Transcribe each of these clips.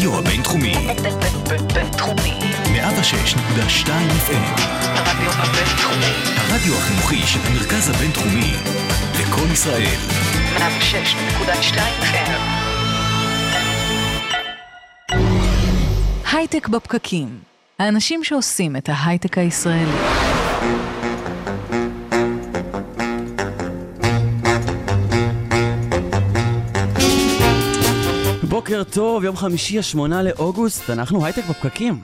הרדיו הבינתחומי. בינתחומי. 106.2 FM. הרדיו הבינתחומי. הרדיו החינוכי של המרכז הבינתחומי. לקום ישראל. 106.2 FM. הייטק בפקקים. האנשים שעושים את ההייטק הישראלי. בוקר טוב, יום חמישי, השמונה לאוגוסט, אנחנו הייטק בפקקים.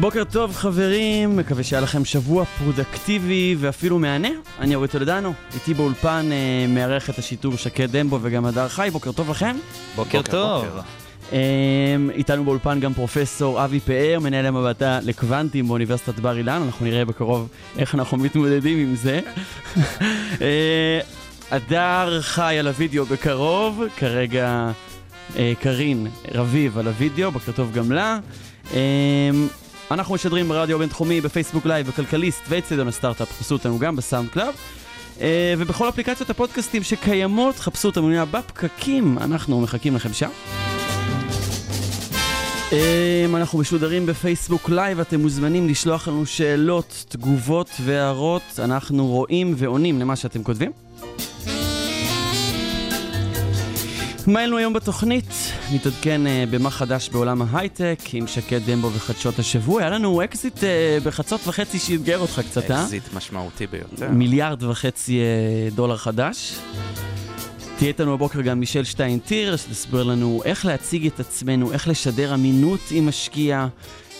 בוקר טוב חברים, מקווה שהיה לכם שבוע פרודקטיבי ואפילו מהנה. אני אורי טולדנו, איתי באולפן אה, מארח את השיטור שקד דמבו וגם הדר חי, בוקר טוב לכם. בוקר טוב. אה, איתנו באולפן גם פרופסור אבי פאר, מנהל המעבדה לקוונטים באוניברסיטת בר אילן, אנחנו נראה בקרוב איך אנחנו מתמודדים עם זה. אה, הדר חי על הוידאו בקרוב, כרגע אה, קארין רביב על הוידאו, בוקר טוב גם לה. אה, אנחנו משדרים ברדיו הבינתחומי, בפייסבוק לייב, בכלכליסט ואצטדיון הסטארט-אפ, חפשו אותנו גם בסאונד קלאוד. אה, ובכל אפליקציות הפודקאסטים שקיימות, חפשו אותנו מילה בפקקים, אנחנו מחכים לכם שם. אה, אנחנו משודרים בפייסבוק לייב, אתם מוזמנים לשלוח לנו שאלות, תגובות והערות, אנחנו רואים ועונים למה שאתם כותבים. מה לנו היום בתוכנית? נתעדכן אה, במה חדש בעולם ההייטק עם שקד דמבו וחדשות השבוע. היה לנו אקזיט אה, בחצות וחצי שאתגר אותך קצת, אה? אקזיט משמעותי ביותר. מיליארד וחצי אה, דולר חדש. תהיה איתנו הבוקר גם מישל שטיין-טיר, שתסביר לנו איך להציג את עצמנו, איך לשדר אמינות עם משקיע,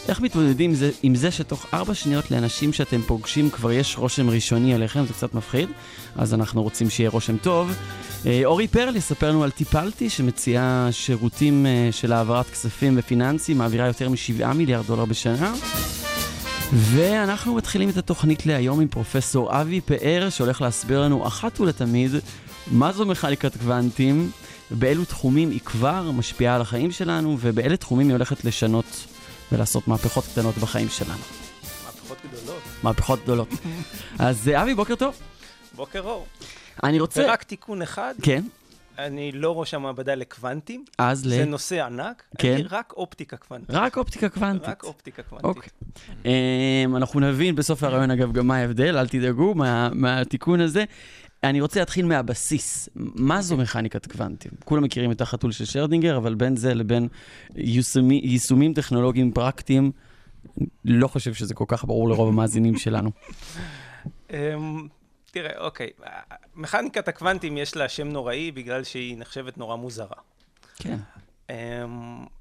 איך מתמודדים עם זה, עם זה שתוך ארבע שניות לאנשים שאתם פוגשים כבר יש רושם ראשוני עליכם, זה קצת מפחיד, אז אנחנו רוצים שיהיה רושם טוב. אה, אורי פרל יספר לנו על טיפלתי, שמציעה שירותים אה, של העברת כספים ופיננסים, מעבירה יותר מ-7 מיליארד דולר בשנה. ואנחנו מתחילים את התוכנית להיום עם פרופסור אבי פאר, שהולך להסביר לנו אחת ולתמיד מה זו מכניקת קוונטים, באילו תחומים היא כבר משפיעה על החיים שלנו, ובאילו תחומים היא הולכת לשנות ולעשות מהפכות קטנות בחיים שלנו. מהפכות גדולות. מהפכות גדולות. אז אה, אבי, בוקר טוב. בוקר אור. אני רוצה... ורק תיקון אחד, כן, אני לא ראש המעבדה לקוונטים, אז ל... זה נושא ענק, כן. אני רק אופטיקה קוונטית. רק אופטיקה קוונטית. רק אופטיקה קוונטית. אוקיי. Um, אנחנו נבין בסוף הרעיון, אגב, גם מה ההבדל, אל תדאגו מה, מהתיקון הזה. אני רוצה להתחיל מהבסיס. מה זו מכניקת קוונטים? כולם מכירים את החתול של שרדינגר, אבל בין זה לבין יישומי, יישומים טכנולוגיים פרקטיים, לא חושב שזה כל כך ברור לרוב המאזינים שלנו. אמ, תראה, אוקיי, מכניקת הקוונטים יש לה שם נוראי בגלל שהיא נחשבת נורא מוזרה. כן. אמ,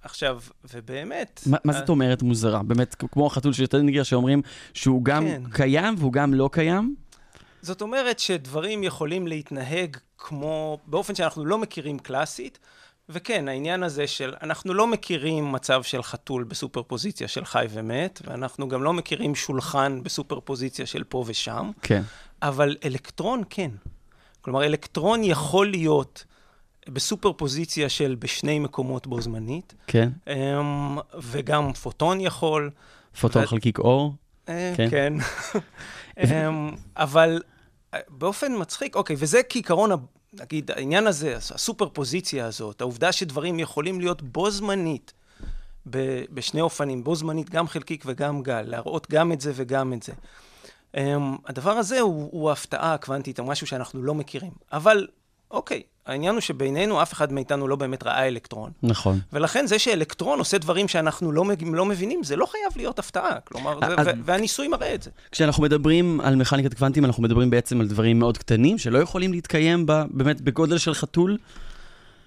עכשיו, ובאמת... מה, מה זאת אומרת מוזרה? באמת, כמו החתול של שרדינגר, שאומרים שהוא גם כן. קיים והוא גם לא קיים? זאת אומרת שדברים יכולים להתנהג כמו, באופן שאנחנו לא מכירים קלאסית, וכן, העניין הזה של, אנחנו לא מכירים מצב של חתול בסופר פוזיציה של חי ומת, ואנחנו גם לא מכירים שולחן בסופר פוזיציה של פה ושם, כן. אבל אלקטרון כן. כלומר, אלקטרון יכול להיות בסופר פוזיציה של בשני מקומות בו זמנית, כן. אמ, וגם פוטון יכול. פוטון ו- חלקיק אור? אה, כן. כן. אמ, אבל אה, באופן מצחיק, אוקיי, וזה כעיקרון, נגיד, העניין הזה, הסופר פוזיציה הזאת, העובדה שדברים יכולים להיות בו זמנית, ב- בשני אופנים, בו זמנית גם חלקיק וגם גל, להראות גם את זה וגם את זה. Um, הדבר הזה הוא, הוא ההפתעה הקוונטית, או משהו שאנחנו לא מכירים. אבל, אוקיי, העניין הוא שבינינו אף אחד מאיתנו לא באמת ראה אלקטרון. נכון. ולכן זה שאלקטרון עושה דברים שאנחנו לא, לא מבינים, זה לא חייב להיות הפתעה. כלומר, זה, אז- ו- והניסוי מראה את זה. כשאנחנו מדברים על מכניקת קוונטים, אנחנו מדברים בעצם על דברים מאוד קטנים, שלא יכולים להתקיים ב, באמת בגודל של חתול.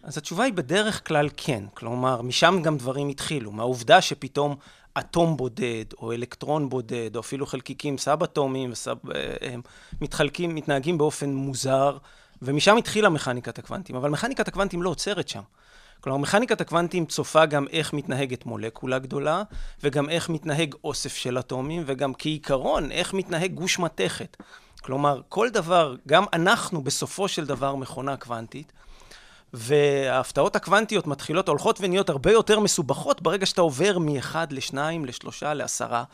אז התשובה היא בדרך כלל כן. כלומר, משם גם דברים התחילו. מהעובדה שפתאום אטום בודד, או אלקטרון בודד, או אפילו חלקיקים סאב-אטומיים, וסאב, אה, מתחלקים, מתנהגים באופן מוזר, ומשם התחילה מכניקת הקוונטים. אבל מכניקת הקוונטים לא עוצרת שם. כלומר, מכניקת הקוונטים צופה גם איך מתנהגת מולקולה גדולה, וגם איך מתנהג אוסף של אטומים, וגם כעיקרון, איך מתנהג גוש מתכת. כלומר, כל דבר, גם אנחנו בסופו של דבר מכונה קוונטית, וההפתעות הקוונטיות מתחילות, הולכות ונהיות הרבה יותר מסובכות ברגע שאתה עובר מאחד לשניים, לשלושה, לעשרה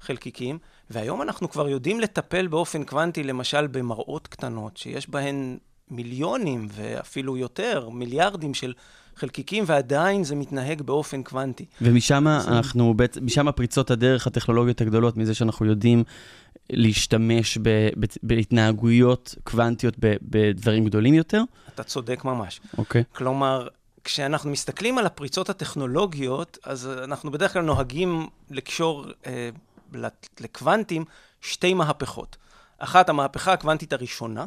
חלקיקים, והיום אנחנו כבר יודעים לטפל באופן קוונטי, למשל במראות קטנות, שיש בהן מיליונים ואפילו יותר, מיליארדים של חלקיקים, ועדיין זה מתנהג באופן קוונטי. ומשם אנחנו, משם פריצות הדרך הטכנולוגיות הגדולות, מזה שאנחנו יודעים להשתמש ב, ב, בהתנהגויות קוונטיות ב, בדברים גדולים יותר. אתה צודק ממש. אוקיי. כלומר, כשאנחנו מסתכלים על הפריצות הטכנולוגיות, אז אנחנו בדרך כלל נוהגים לקשור אה, לקוונטים שתי מהפכות. אחת, המהפכה הקוונטית הראשונה,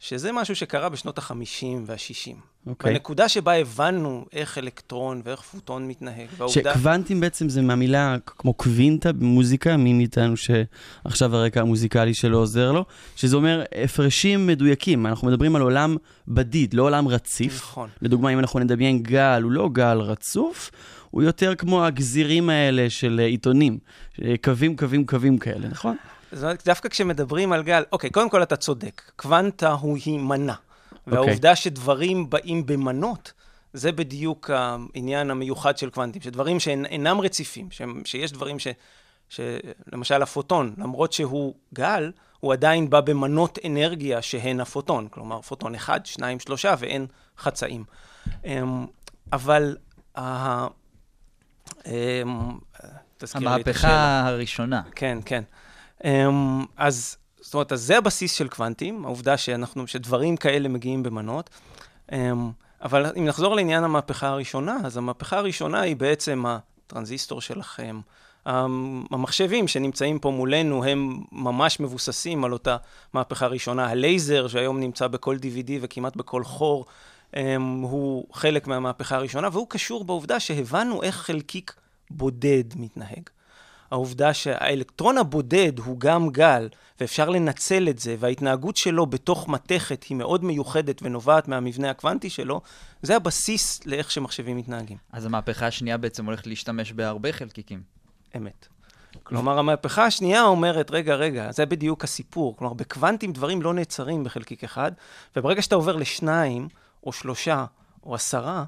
שזה משהו שקרה בשנות ה-50 וה-60. אוקיי. בנקודה שבה הבנו איך אלקטרון ואיך פוטון מתנהג, והעובדה... שקוונטים בעצם זה מהמילה כמו קווינטה במוזיקה, מי מאיתנו שעכשיו הרקע המוזיקלי שלו עוזר לו, שזה אומר הפרשים מדויקים. אנחנו מדברים על עולם בדיד, לא עולם רציף. נכון. לדוגמה, אם אנחנו נדמיין גל, הוא לא גל רצוף, הוא יותר כמו הגזירים האלה של אה, עיתונים. אה, קווים, קווים, קווים כאלה, נכון? זאת אומרת, דווקא כשמדברים על גל, אוקיי, קודם כל אתה צודק, קוונטה הוא היא מנה. והעובדה שדברים באים במנות, זה בדיוק העניין המיוחד של קוונטים, שדברים שאינם רציפים, ש, שיש דברים ש, ש... למשל הפוטון, למרות שהוא גל, הוא עדיין בא במנות אנרגיה שהן הפוטון, כלומר פוטון אחד, שניים, שלושה, ואין חצאים. אמ, אבל ה... אמ, תזכיר לי את השאלה. המהפכה הראשונה. כן, כן. Um, אז, זאת אומרת, אז זה הבסיס של קוונטים, העובדה שאנחנו, שדברים כאלה מגיעים במנות. Um, אבל אם נחזור לעניין המהפכה הראשונה, אז המהפכה הראשונה היא בעצם הטרנזיסטור שלכם. המחשבים שנמצאים פה מולנו הם ממש מבוססים על אותה מהפכה ראשונה. הלייזר, שהיום נמצא בכל DVD וכמעט בכל חור, הוא חלק מהמהפכה הראשונה, והוא קשור בעובדה שהבנו איך חלקיק בודד מתנהג. העובדה שהאלקטרון הבודד הוא גם גל, ואפשר לנצל את זה, וההתנהגות שלו בתוך מתכת היא מאוד מיוחדת ונובעת מהמבנה הקוונטי שלו, זה הבסיס לאיך שמחשבים מתנהגים. אז המהפכה השנייה בעצם הולכת להשתמש בהרבה חלקיקים. אמת. כלומר, המהפכה השנייה אומרת, רגע, רגע, זה בדיוק הסיפור. כלומר, בקוונטים דברים לא נעצרים בחלקיק אחד, וברגע שאתה עובר לשניים, או שלושה, או עשרה,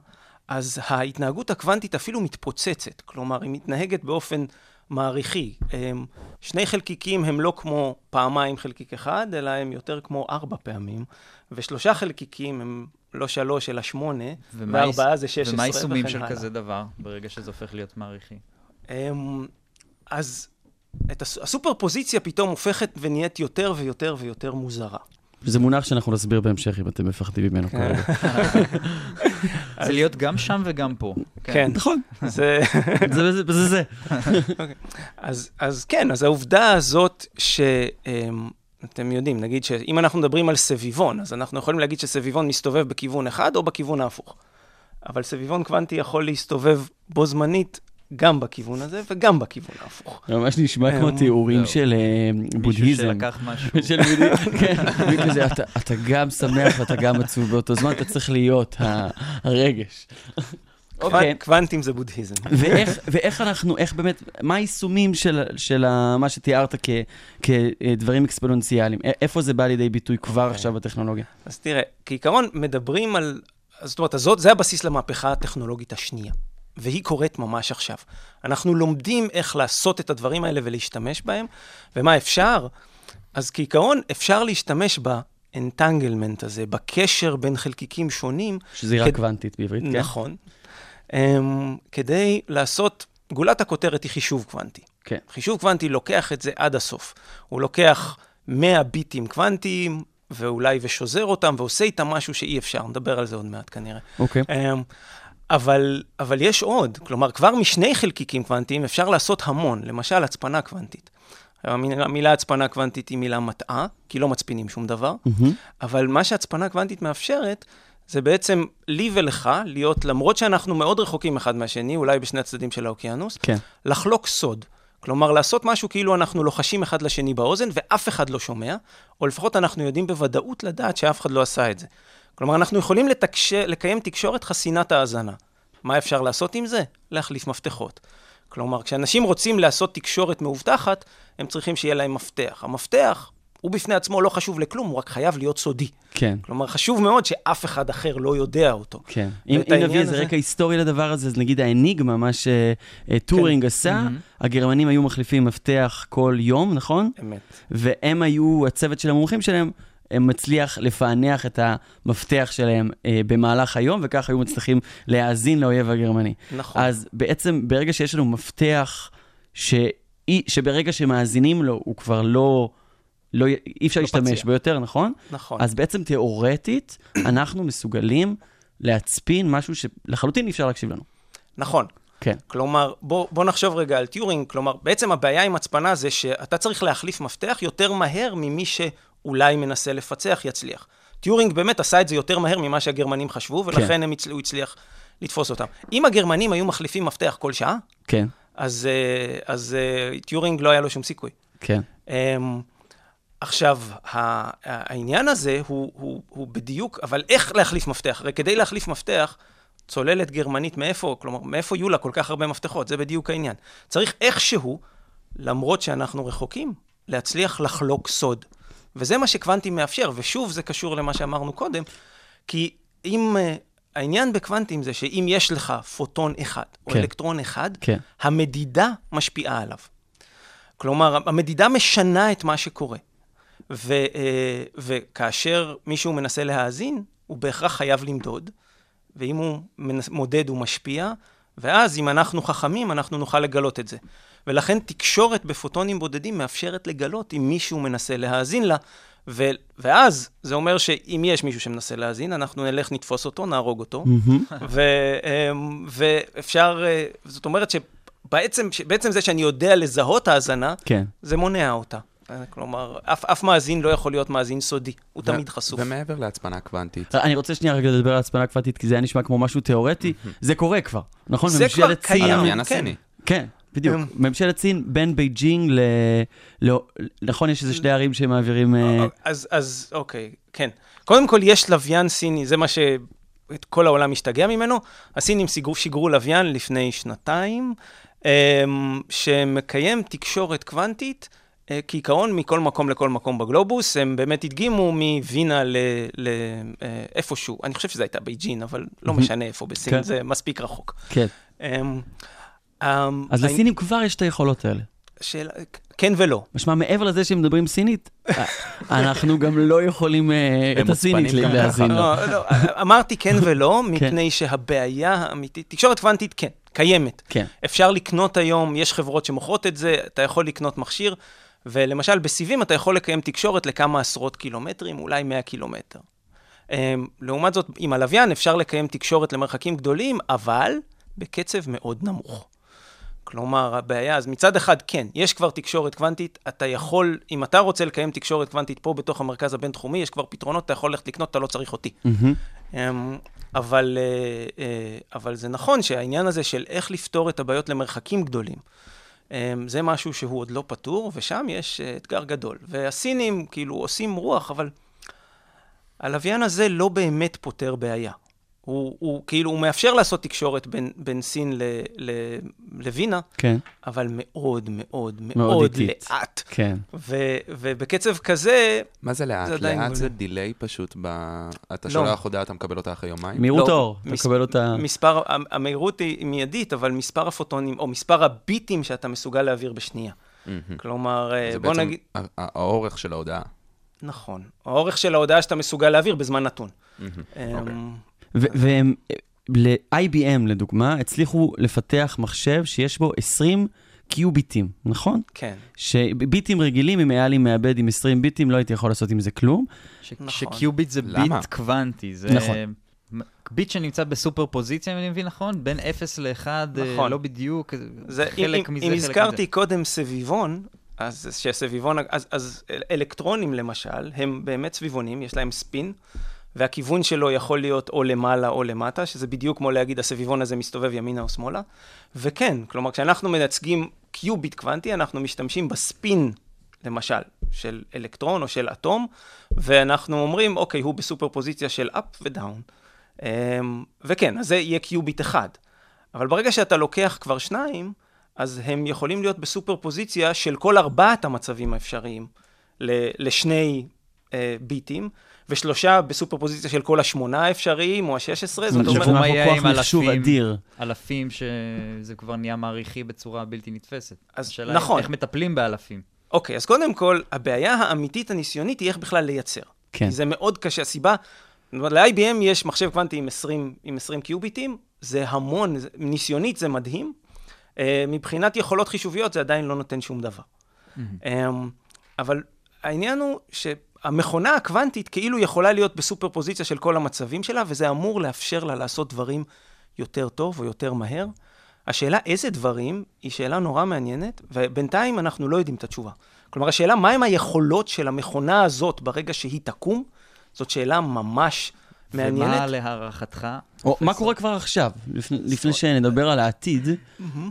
אז ההתנהגות הקוונטית אפילו מתפוצצת. כלומר, היא מתנהגת באופן מעריכי. שני חלקיקים הם לא כמו פעמיים חלקיק אחד, אלא הם יותר כמו ארבע פעמים, ושלושה חלקיקים הם לא שלוש, אלא שמונה, ומה וארבעה זה שש עשרה ומה וכן היישומים של הלאה. כזה דבר, ברגע שזה הופך להיות מעריכי? אז את הס- הסופר פוזיציה פתאום הופכת ונהיית יותר ויותר ויותר מוזרה. זה מונח שאנחנו נסביר בהמשך אם אתם מפחדים ממנו כרגע. זה להיות גם שם וגם פה. כן, נכון, זה... זה זה זה. זה. אז, אז כן, אז העובדה הזאת שאתם יודעים, נגיד שאם אנחנו מדברים על סביבון, אז אנחנו יכולים להגיד שסביבון מסתובב בכיוון אחד או בכיוון ההפוך. אבל סביבון קוונטי יכול להסתובב בו זמנית גם בכיוון הזה וגם בכיוון ההפוך. זה ממש נשמע כמו אמ, תיאורים זהו. של אה, מישהו בודהיזם. שלקח משהו. של בודהיזם, כן, כזה, אתה- אתה גם שמח ואתה גם עצוב באותו זמן, אתה צריך להיות ה- הרגש. אוקיי. קוונ- קוונטים זה בודהיזם. ואיך, אנחנו, איך באמת, מה היישומים של, מה שתיארת כ, כדברים אקספוננציאליים? איפה זה בא לידי ביטוי כבר אוקיי. עכשיו בטכנולוגיה? אז תראה, כעיקרון מדברים על... אז זאת אומרת, זה הבסיס למהפכה הטכנולוגית השנייה. והיא קורית ממש עכשיו. אנחנו לומדים איך לעשות את הדברים האלה ולהשתמש בהם, ומה אפשר? אז כעיקרון אפשר להשתמש באנטנגלמנט הזה, בקשר בין חלקיקים שונים. שזירה כד- קוונטית בעברית, כן? נכון. Um, כדי לעשות, גולת הכותרת היא חישוב קוונטי. כן. חישוב קוונטי לוקח את זה עד הסוף. הוא לוקח 100 ביטים קוונטיים, ואולי ושוזר אותם, ועושה איתם משהו שאי אפשר, נדבר על זה עוד מעט כנראה. אוקיי. אמ, אבל, אבל יש עוד, כלומר, כבר משני חלקיקים קוונטיים אפשר לעשות המון, למשל הצפנה קוונטית. המילה, המילה הצפנה קוונטית היא מילה מטעה, כי לא מצפינים שום דבר, מהמם. אבל מה שהצפנה קוונטית מאפשרת, זה בעצם לי ולך להיות, למרות שאנחנו מאוד רחוקים אחד מהשני, אולי בשני הצדדים של האוקיינוס, כן. לחלוק סוד. כלומר, לעשות משהו כאילו אנחנו לוחשים אחד לשני באוזן ואף אחד לא שומע, או לפחות אנחנו יודעים בוודאות לדעת שאף אחד לא עשה את זה. כלומר, אנחנו יכולים לתקש... לקיים תקשורת חסינת האזנה. מה אפשר לעשות עם זה? להחליף מפתחות. כלומר, כשאנשים רוצים לעשות תקשורת מאובטחת, הם צריכים שיהיה להם מפתח. המפתח הוא בפני עצמו לא חשוב לכלום, הוא רק חייב להיות סודי. כן. כלומר, חשוב מאוד שאף אחד אחר לא יודע אותו. כן. אם, אם נביא איזה רקע היסטורי לדבר הזה, אז נגיד האניגמה, מה שטורינג כן. עשה, הגרמנים היו מחליפים מפתח כל יום, נכון? אמת. והם היו, הצוות של המומחים שלהם, הם מצליח לפענח את המפתח שלהם אה, במהלך היום, וכך היו מצליחים להאזין לאויב הגרמני. נכון. אז בעצם, ברגע שיש לנו מפתח שאי, שברגע שמאזינים לו, הוא כבר לא... לא, אי אפשר לא להשתמש פציע. בו יותר, נכון? נכון. אז בעצם תיאורטית, אנחנו מסוגלים להצפין משהו שלחלוטין אי אפשר להקשיב לנו. נכון. כן. כלומר, בוא, בוא נחשוב רגע על טיורינג, כלומר, בעצם הבעיה עם הצפנה זה שאתה צריך להחליף מפתח יותר מהר ממי שאולי מנסה לפצח יצליח. טיורינג באמת עשה את זה יותר מהר ממה שהגרמנים חשבו, ולכן כן. הם הצל... הוא הצליח לתפוס אותם. אם הגרמנים היו מחליפים מפתח כל שעה, כן, אז, אה, אז אה, טיורינג לא היה לו שום סיכוי. כן. אמ, עכשיו, העניין הזה הוא, הוא, הוא בדיוק, אבל איך להחליף מפתח? הרי כדי להחליף מפתח, צוללת גרמנית מאיפה? כלומר, מאיפה יהיו לה כל כך הרבה מפתחות? זה בדיוק העניין. צריך איכשהו, למרות שאנחנו רחוקים, להצליח לחלוק סוד. וזה מה שקוונטים מאפשר, ושוב, זה קשור למה שאמרנו קודם, כי אם... אה, העניין בקוונטים זה שאם יש לך פוטון אחד, או כן. אלקטרון אחד, כן. המדידה משפיעה עליו. כלומר, המדידה משנה את מה שקורה. ו, אה, וכאשר מישהו מנסה להאזין, הוא בהכרח חייב למדוד, ואם הוא מודד, הוא משפיע, ואז אם אנחנו חכמים, אנחנו נוכל לגלות את זה. ולכן תקשורת בפוטונים בודדים מאפשרת לגלות אם מישהו מנסה להאזין לה, ו, ואז זה אומר שאם יש מישהו שמנסה להאזין, אנחנו נלך, נתפוס אותו, נהרוג אותו, ו, אמ, ואפשר, אה, זאת אומרת שבעצם, בעצם זה שאני יודע לזהות האזנה, כן. זה מונע אותה. אה, כלומר, אף, אף מאזין לא יכול להיות מאזין סודי, הוא תמיד חשוף. ומעבר להצפנה קוונטית, אני רוצה שנייה רגע לדבר על הצפנה קוונטית, כי זה היה נשמע כמו משהו תיאורטי. זה קורה כבר, נכון? זה כבר קיים. כן. כן, בדיוק. אמ. ממשלת סין בין בייג'ינג ל... לא, נכון, יש איזה שני ערים שמעבירים... אה, אז, אז אוקיי, כן. קודם כל, יש לוויין סיני, זה מה שאת כל העולם משתגע ממנו. הסינים שיגרו, שיגרו לוויין לפני שנתיים, אמ, שמקיים תקשורת קוונטית, אה, כעיקרון מכל מקום לכל מקום בגלובוס. הם באמת הדגימו מווינה ל- ל- אה, איפשהו, אני חושב שזה הייתה בייג'ין, אבל לא משנה איפה בסין, כן. זה מספיק רחוק. כן. אמ, אז לסינים כבר יש את היכולות האלה. שאלה, כן ולא. משמע, מעבר לזה שהם מדברים סינית, אה, אנחנו גם לא יכולים אה, את הסינית להאזין לו. לא, לא, אמרתי כן ולא, מפני שהבעיה האמיתית, תקשורת קוונטית, כן, קיימת. כן. אפשר לקנות היום, יש חברות שמוכרות את זה, אתה יכול לקנות מכשיר, ולמשל בסיבים אתה יכול לקיים תקשורת לכמה עשרות קילומטרים, אולי 100 קילומטר. אמ, לעומת זאת, עם הלוויין אפשר לקיים תקשורת למרחקים גדולים, אבל בקצב מאוד נמוך. כלומר, הבעיה, אז מצד אחד, כן, יש כבר תקשורת קוונטית, אתה יכול, אם אתה רוצה לקיים תקשורת קוונטית פה בתוך המרכז הבינתחומי, יש כבר פתרונות, אתה יכול ללכת לקנות, אתה לא צריך אותי. אמ, אבל, אה, אה, אבל זה נכון שהעניין הזה של איך לפתור את הבעיות למרחקים גדולים, אמ, זה משהו שהוא עוד לא פתור, ושם יש אה, אתגר גדול. והסינים כאילו עושים רוח, אבל הלוויין הזה לא באמת פותר בעיה. הוא, הוא כאילו, הוא מאפשר לעשות תקשורת בין, בין סין ל, ל, לווינה, כן, אבל מאוד מאוד מאוד, מאוד איטית. לאט. כן. ו, ובקצב כזה, מה זה לאט? זה לאט גבולי. זה דיליי פשוט ב... אתה לא. שולח הודעה, אתה מקבל אותה אחרי יומיים? מהירות לא, האור, אתה מס- מקבל אותה... מספר, המ- המהירות היא מיידית, אבל מספר הפוטונים, או מספר הביטים שאתה מסוגל להעביר בשנייה. מהמם. כלומר, אה, זה בוא בעצם נגיד... ה- ה- האורך של ההודעה. נכון. האורך של ההודעה שאתה מסוגל להעביר בזמן נתון. מהמם. אמ, והם, ל-IBM לדוגמה, הצליחו לפתח מחשב שיש בו 20 קיוביטים, נכון? כן. שביטים רגילים, אם היה לי מעבד עם 20 ביטים, לא הייתי יכול לעשות עם זה כלום. ש- נכון. שקיוביט זה למה? ביט קוונטי. זה נכון. ביט שנמצא בסופר פוזיציה, אם אני מבין נכון? בין 0 ל-1, נכון. לא בדיוק, זה, חלק אם, מזה, אם חלק הזכרתי מזה. קודם סביבון, אז שהסביבון, אז, אז אלקטרונים למשל, הם באמת סביבונים, יש להם ספין, והכיוון שלו יכול להיות או למעלה או למטה, שזה בדיוק כמו להגיד, הסביבון הזה מסתובב ימינה או שמאלה. וכן, כלומר, כשאנחנו מייצגים קיוביט קוונטי, אנחנו משתמשים בספין, למשל, של אלקטרון או של אטום, ואנחנו אומרים, אוקיי, הוא בסופר פוזיציה של up ודאון. וכן, אז זה יהיה קיוביט אחד. אבל ברגע שאתה לוקח כבר שניים, אז הם יכולים להיות בסופר פוזיציה של כל ארבעת המצבים האפשריים. לשני אה, ביטים, ושלושה בסופרפוזיציה של כל השמונה האפשריים, או השש עשרה, זאת אומרת... מה יהיה עם אלפים? אדיר. אלפים שזה כבר נהיה מעריכי בצורה בלתי נתפסת. אז השאלה נכון. איך מטפלים באלפים. אוקיי, אז קודם כל, הבעיה האמיתית הניסיונית היא איך בכלל לייצר. כן. כי זה מאוד קשה. הסיבה, ל-IBM יש מחשב קוונטי עם 20, עם 20 קיוביטים, זה המון, ניסיונית זה מדהים. Uh, מבחינת יכולות חישוביות זה עדיין לא נותן שום דבר. Um, אבל העניין הוא שהמכונה הקוונטית כאילו יכולה להיות בסופר פוזיציה של כל המצבים שלה, וזה אמור לאפשר לה לעשות דברים יותר טוב או יותר מהר. השאלה איזה דברים היא שאלה נורא מעניינת, ובינתיים אנחנו לא יודעים את התשובה. כלומר, השאלה מהם היכולות של המכונה הזאת ברגע שהיא תקום, זאת שאלה ממש מעניינת. ומה להערכתך? או, מה קורה כבר עכשיו? לפני, לפני שנדבר על העתיד,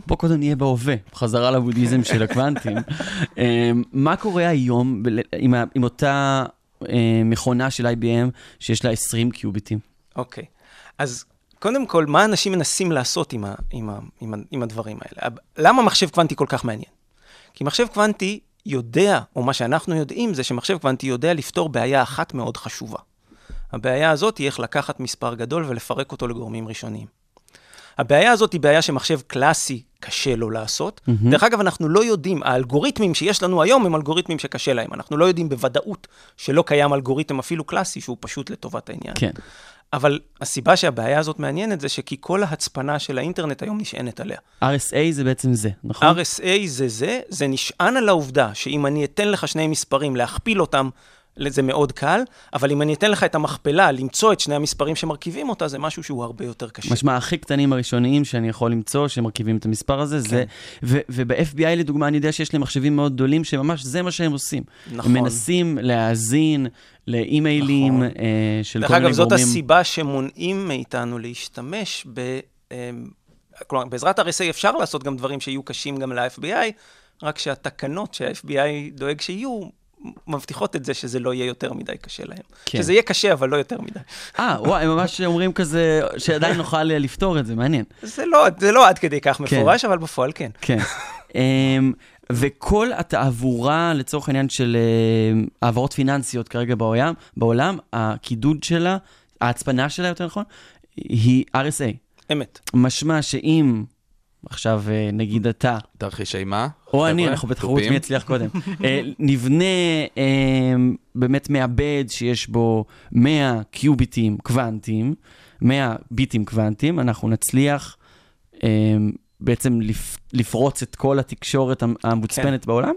בוא קודם נהיה בהווה, חזרה לבודהיזם של הקוונטים. אה, מה קורה היום עם, ה- עם אותה אה, מכונה של IBM שיש לה 20 קיוביטים? אוקיי. אז קודם כל, מה אנשים מנסים לעשות עם, ה, עם, ה, עם, ה, עם הדברים האלה? למה מחשב קוונטי כל כך מעניין? כי מחשב קוונטי יודע, או מה שאנחנו יודעים, זה שמחשב קוונטי יודע לפתור בעיה אחת מאוד חשובה. הבעיה הזאת היא איך לקחת מספר גדול ולפרק אותו לגורמים ראשוניים. הבעיה הזאת היא בעיה שמחשב קלאסי קשה לו לעשות. Mm-hmm. דרך אגב, אנחנו לא יודעים, האלגוריתמים שיש לנו היום הם אלגוריתמים שקשה להם. אנחנו לא יודעים בוודאות שלא קיים אלגוריתם אפילו קלאסי שהוא פשוט לטובת העניין. כן. אבל הסיבה שהבעיה הזאת מעניינת זה שכי כל ההצפנה של האינטרנט היום נשענת עליה. RSA זה בעצם זה, נכון? RSA זה זה, זה נשען על העובדה שאם אני אתן לך שני מספרים, להכפיל אותם, זה מאוד קל, אבל אם אני אתן לך את המכפלה, למצוא את שני המספרים שמרכיבים אותה, זה משהו שהוא הרבה יותר קשה. משמע, הכי קטנים הראשוניים שאני יכול למצוא, שמרכיבים את המספר הזה, כן. זה... ו- וב-FBI לדוגמה, אני יודע שיש להם מחשבים מאוד גדולים, שממש זה מה שהם עושים. נכון. הם מנסים להאזין לאימיילים נכון. אה, של דרך כל מיני אגב, זאת גורמים. הסיבה שמונעים מאיתנו להשתמש ב... אמ, כלומר, בעזרת RSA אפשר לעשות גם דברים שיהיו קשים גם ל-FBI, רק שהתקנות שה-FBI דואג שיהיו, מבטיחות את זה שזה לא יהיה יותר מדי קשה להם. כן. שזה יהיה קשה, אבל לא יותר מדי. אה, וואי, הם ממש אומרים כזה, שעדיין נוכל לפתור את זה, מעניין. זה לא, זה לא עד כדי כך מפורש, אבל בפועל כן. כן. אמ, וכל התעבורה, לצורך העניין של אמ, העברות פיננסיות כרגע בעולם, בעולם, הקידוד שלה, ההצפנה שלה, יותר נכון, היא RSA. אמת. משמע שאם, עכשיו אה, נגיד אתה, תרחישי מה? או אני? אנחנו בתחרות? מי יצליח קודם, אה, נבנה אה, באמת מעבד שיש בו 100 קיוביטים קוונטיים, 100 ביטים קוונטיים, אנחנו נצליח בעצם לפ- לפרוץ את כל התקשורת המ- המוצפנת בעולם?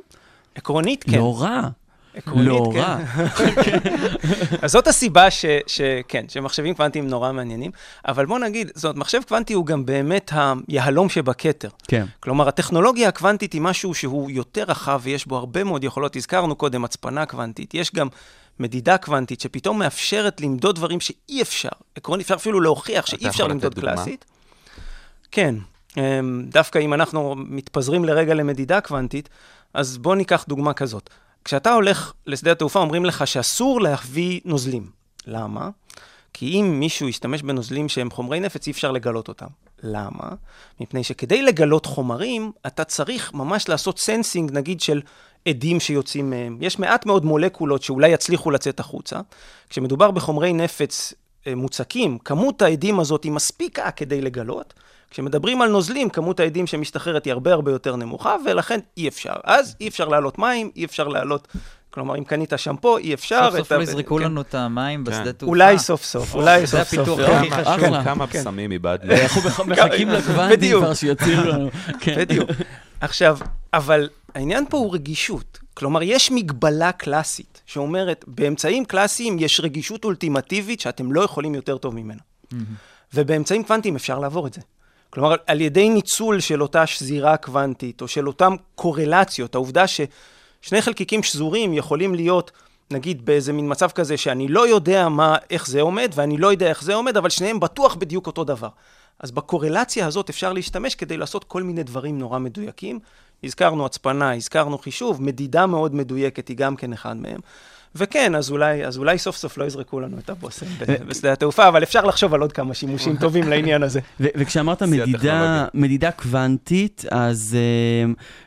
עקרונית, כן. לא רע. לא כן. רע. אז זאת הסיבה שכן, שמחשבים קוונטיים נורא מעניינים, אבל בוא נגיד, זאת אומרת, מחשב קוונטי הוא גם באמת היהלום שבכתר. כן. כלומר, הטכנולוגיה הקוונטית היא משהו שהוא יותר רחב ויש בו הרבה מאוד יכולות. הזכרנו קודם הצפנה קוונטית, יש גם מדידה קוונטית שפתאום מאפשרת למדוד דברים שאי אפשר. עקרונית, אפשר אפילו להוכיח שאי אפשר למדוד? קלאסית. כן, אמ, דווקא אם אנחנו מתפזרים לרגע למדידה קוונטית, אז בוא ניקח דוגמה כזאת. כשאתה הולך לשדה התעופה, אומרים לך שאסור להביא נוזלים. למה? כי אם מישהו ישתמש בנוזלים שהם חומרי נפץ, אי אפשר לגלות אותם. למה? מפני שכדי לגלות חומרים, אתה צריך ממש לעשות sensing, נגיד, של אדים שיוצאים מהם. יש מעט מאוד מולקולות שאולי יצליחו לצאת החוצה. כשמדובר בחומרי נפץ אה, מוצקים, כמות העדים הזאת היא מספיקה כדי לגלות. כשמדברים על נוזלים, כמות העדים שמשתחררת היא הרבה הרבה יותר נמוכה, ולכן אי אפשר. אז אי אפשר להעלות מים, אי אפשר להעלות... כלומר, אם קנית שמפו, אי אפשר. סוף סוף לא יזרקו כן. לנו את המים בשדה תעופה. אולי סוף סוף, אולי זה סוף סוף. הפיתוח כן. הכי כמה- חשוב. כמה כן. בשמים איבדנו. אנחנו בח- מחכים לקוונטים בדיוק. כבר שיוציאו לנו. כן. בדיוק. עכשיו, אבל העניין פה הוא רגישות. כלומר, יש מגבלה קלאסית שאומרת, באמצעים קלאסיים יש רגישות אולטימטיבית שאתם לא יכולים יותר טוב ממנה. ובאמצעים קוונטיים אפשר לעבור את זה. כלומר, על ידי ניצול של אותה שזירה קוונטית, או של אותן קורלציות, העובדה ששני חלקיקים שזורים יכולים להיות, נגיד, באיזה מין מצב כזה, שאני לא יודע מה, איך זה עומד, ואני לא יודע איך זה עומד, אבל שניהם בטוח בדיוק אותו דבר. אז בקורלציה הזאת אפשר להשתמש כדי לעשות כל מיני דברים נורא מדויקים. הזכרנו הצפנה, הזכרנו חישוב, מדידה מאוד מדויקת היא גם כן אחד מהם. וכן, אז אולי, אז אולי סוף סוף לא יזרקו לנו את הבושם בשדה התעופה, אבל אפשר לחשוב על עוד כמה שימושים טובים לעניין הזה. וכשאמרת מדידה. מדידה קוונטית, אז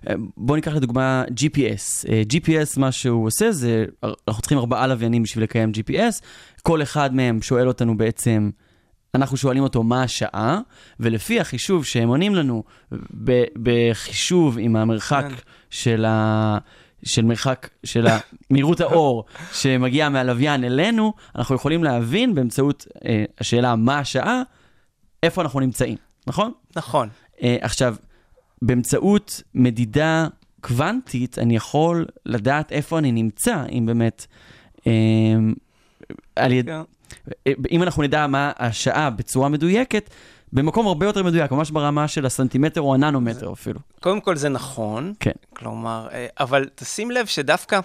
אה, בואו ניקח לדוגמה GPS. אה, GPS, מה שהוא עושה זה, אנחנו צריכים ארבעה לוויינים בשביל לקיים GPS, כל אחד מהם שואל אותנו בעצם, אנחנו שואלים אותו מה השעה, ולפי החישוב שהם עונים לנו, ב- בחישוב עם המרחק כן. של ה... של מרחק, של מהירות האור שמגיע מהלוויין אלינו, אנחנו יכולים להבין באמצעות אה, השאלה מה השעה, איפה אנחנו נמצאים, נכון? נכון. אה, עכשיו, באמצעות מדידה קוונטית, אני יכול לדעת איפה אני נמצא, אם באמת... אה, על יד... כן. אה, אם אנחנו נדע מה השעה בצורה מדויקת, במקום הרבה יותר מדויק, ממש ברמה של הסנטימטר או הננומטר אפילו. קודם כל זה נכון, כן. כלומר, אה, אבל תשים לב שדווקא,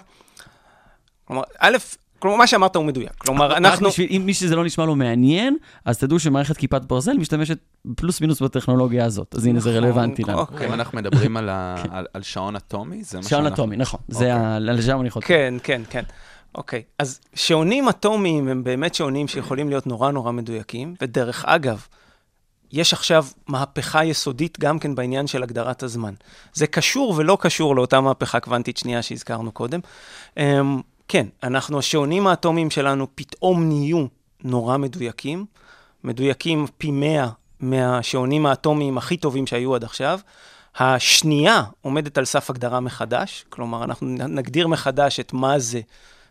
כלומר, א', כלומר, מה שאמרת הוא מדויק. כלומר, אנחנו... בשביל, אם מי שזה לא נשמע לו מעניין, אז תדעו שמערכת כיפת ברזל משתמשת פלוס מינוס בטכנולוגיה הזאת. אז הנה, זה נכון, רלוונטי לנו. אוקיי. אם אנחנו מדברים על ה- על- על שעון אטומי, זה מה שעון שאנחנו... אטומי, נכון. זה אוקיי. ה... לשם אני חותר. כן, כן, כן. אוקיי, אז שעונים אטומיים הם באמת שעונים שיכולים להיות נורא נורא מדויקים, ודרך אגב, יש עכשיו מהפכה יסודית גם כן בעניין של הגדרת הזמן. זה קשור ולא קשור לאותה מהפכה קוונטית שנייה שהזכרנו קודם. אמ, כן, אנחנו, השעונים האטומיים שלנו פתאום נהיו נורא מדויקים, מדויקים פי 100 מהשעונים האטומיים הכי טובים שהיו עד עכשיו. השנייה עומדת על סף הגדרה מחדש, כלומר, אנחנו נגדיר מחדש את מה זה,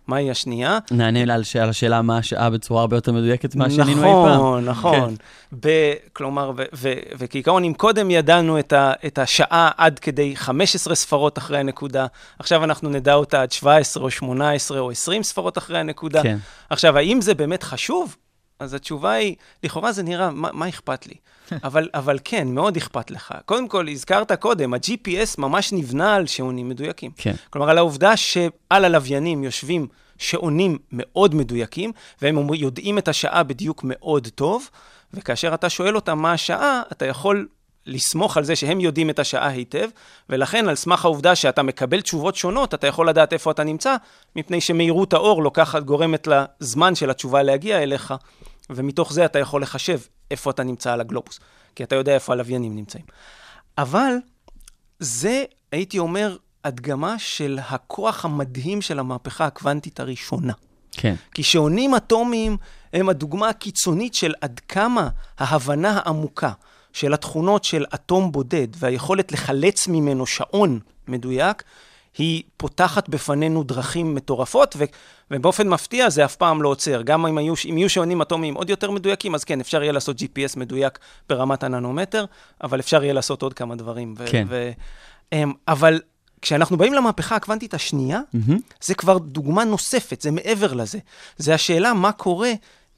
מהי השנייה. נענה לה על השאלה מה השעה בצורה הרבה יותר מדויקת ממה שענינו אי פעם. נכון, נכון. ב- כלומר, וכעיקרון, אם קודם ידענו את, ה- את השעה עד כדי 15 ספרות אחרי הנקודה, עכשיו אנחנו נדע אותה עד 17 או 18 או 20 ספרות אחרי הנקודה. כן. עכשיו, האם זה באמת חשוב? אז התשובה היא, לכאורה זה נראה, מה, מה אכפת לי? אבל, אבל כן, מאוד אכפת לך. קודם כל, הזכרת קודם, ה-GPS ממש נבנה על שעונים מדויקים. כן. כלומר, על העובדה שעל הלוויינים יושבים שעונים מאוד מדויקים, והם יודעים את השעה בדיוק מאוד טוב, וכאשר אתה שואל אותם מה השעה, אתה יכול לסמוך על זה שהם יודעים את השעה היטב, ולכן על סמך העובדה שאתה מקבל תשובות שונות, אתה יכול לדעת איפה אתה נמצא, מפני שמהירות האור לוקחת, גורמת לזמן של התשובה להגיע אליך, ומתוך זה אתה יכול לחשב איפה אתה נמצא על הגלובוס, כי אתה יודע איפה הלוויינים נמצאים. אבל זה, הייתי אומר, הדגמה של הכוח המדהים של המהפכה הקוונטית הראשונה. כן. כי שעונים אטומיים הם הדוגמה הקיצונית של עד כמה ההבנה העמוקה של התכונות של אטום בודד והיכולת לחלץ ממנו שעון מדויק, היא פותחת בפנינו דרכים מטורפות, ו- ובאופן מפתיע זה אף פעם לא עוצר. גם אם יהיו, אם יהיו שעונים אטומיים עוד יותר מדויקים, אז כן, אפשר יהיה לעשות GPS מדויק ברמת הננומטר, אבל אפשר יהיה לעשות עוד כמה דברים. ו- כן. ו- אמ, אבל כשאנחנו באים למהפכה הקוונטית השנייה, מהמם. זה כבר דוגמה נוספת, זה מעבר לזה. זה השאלה מה קורה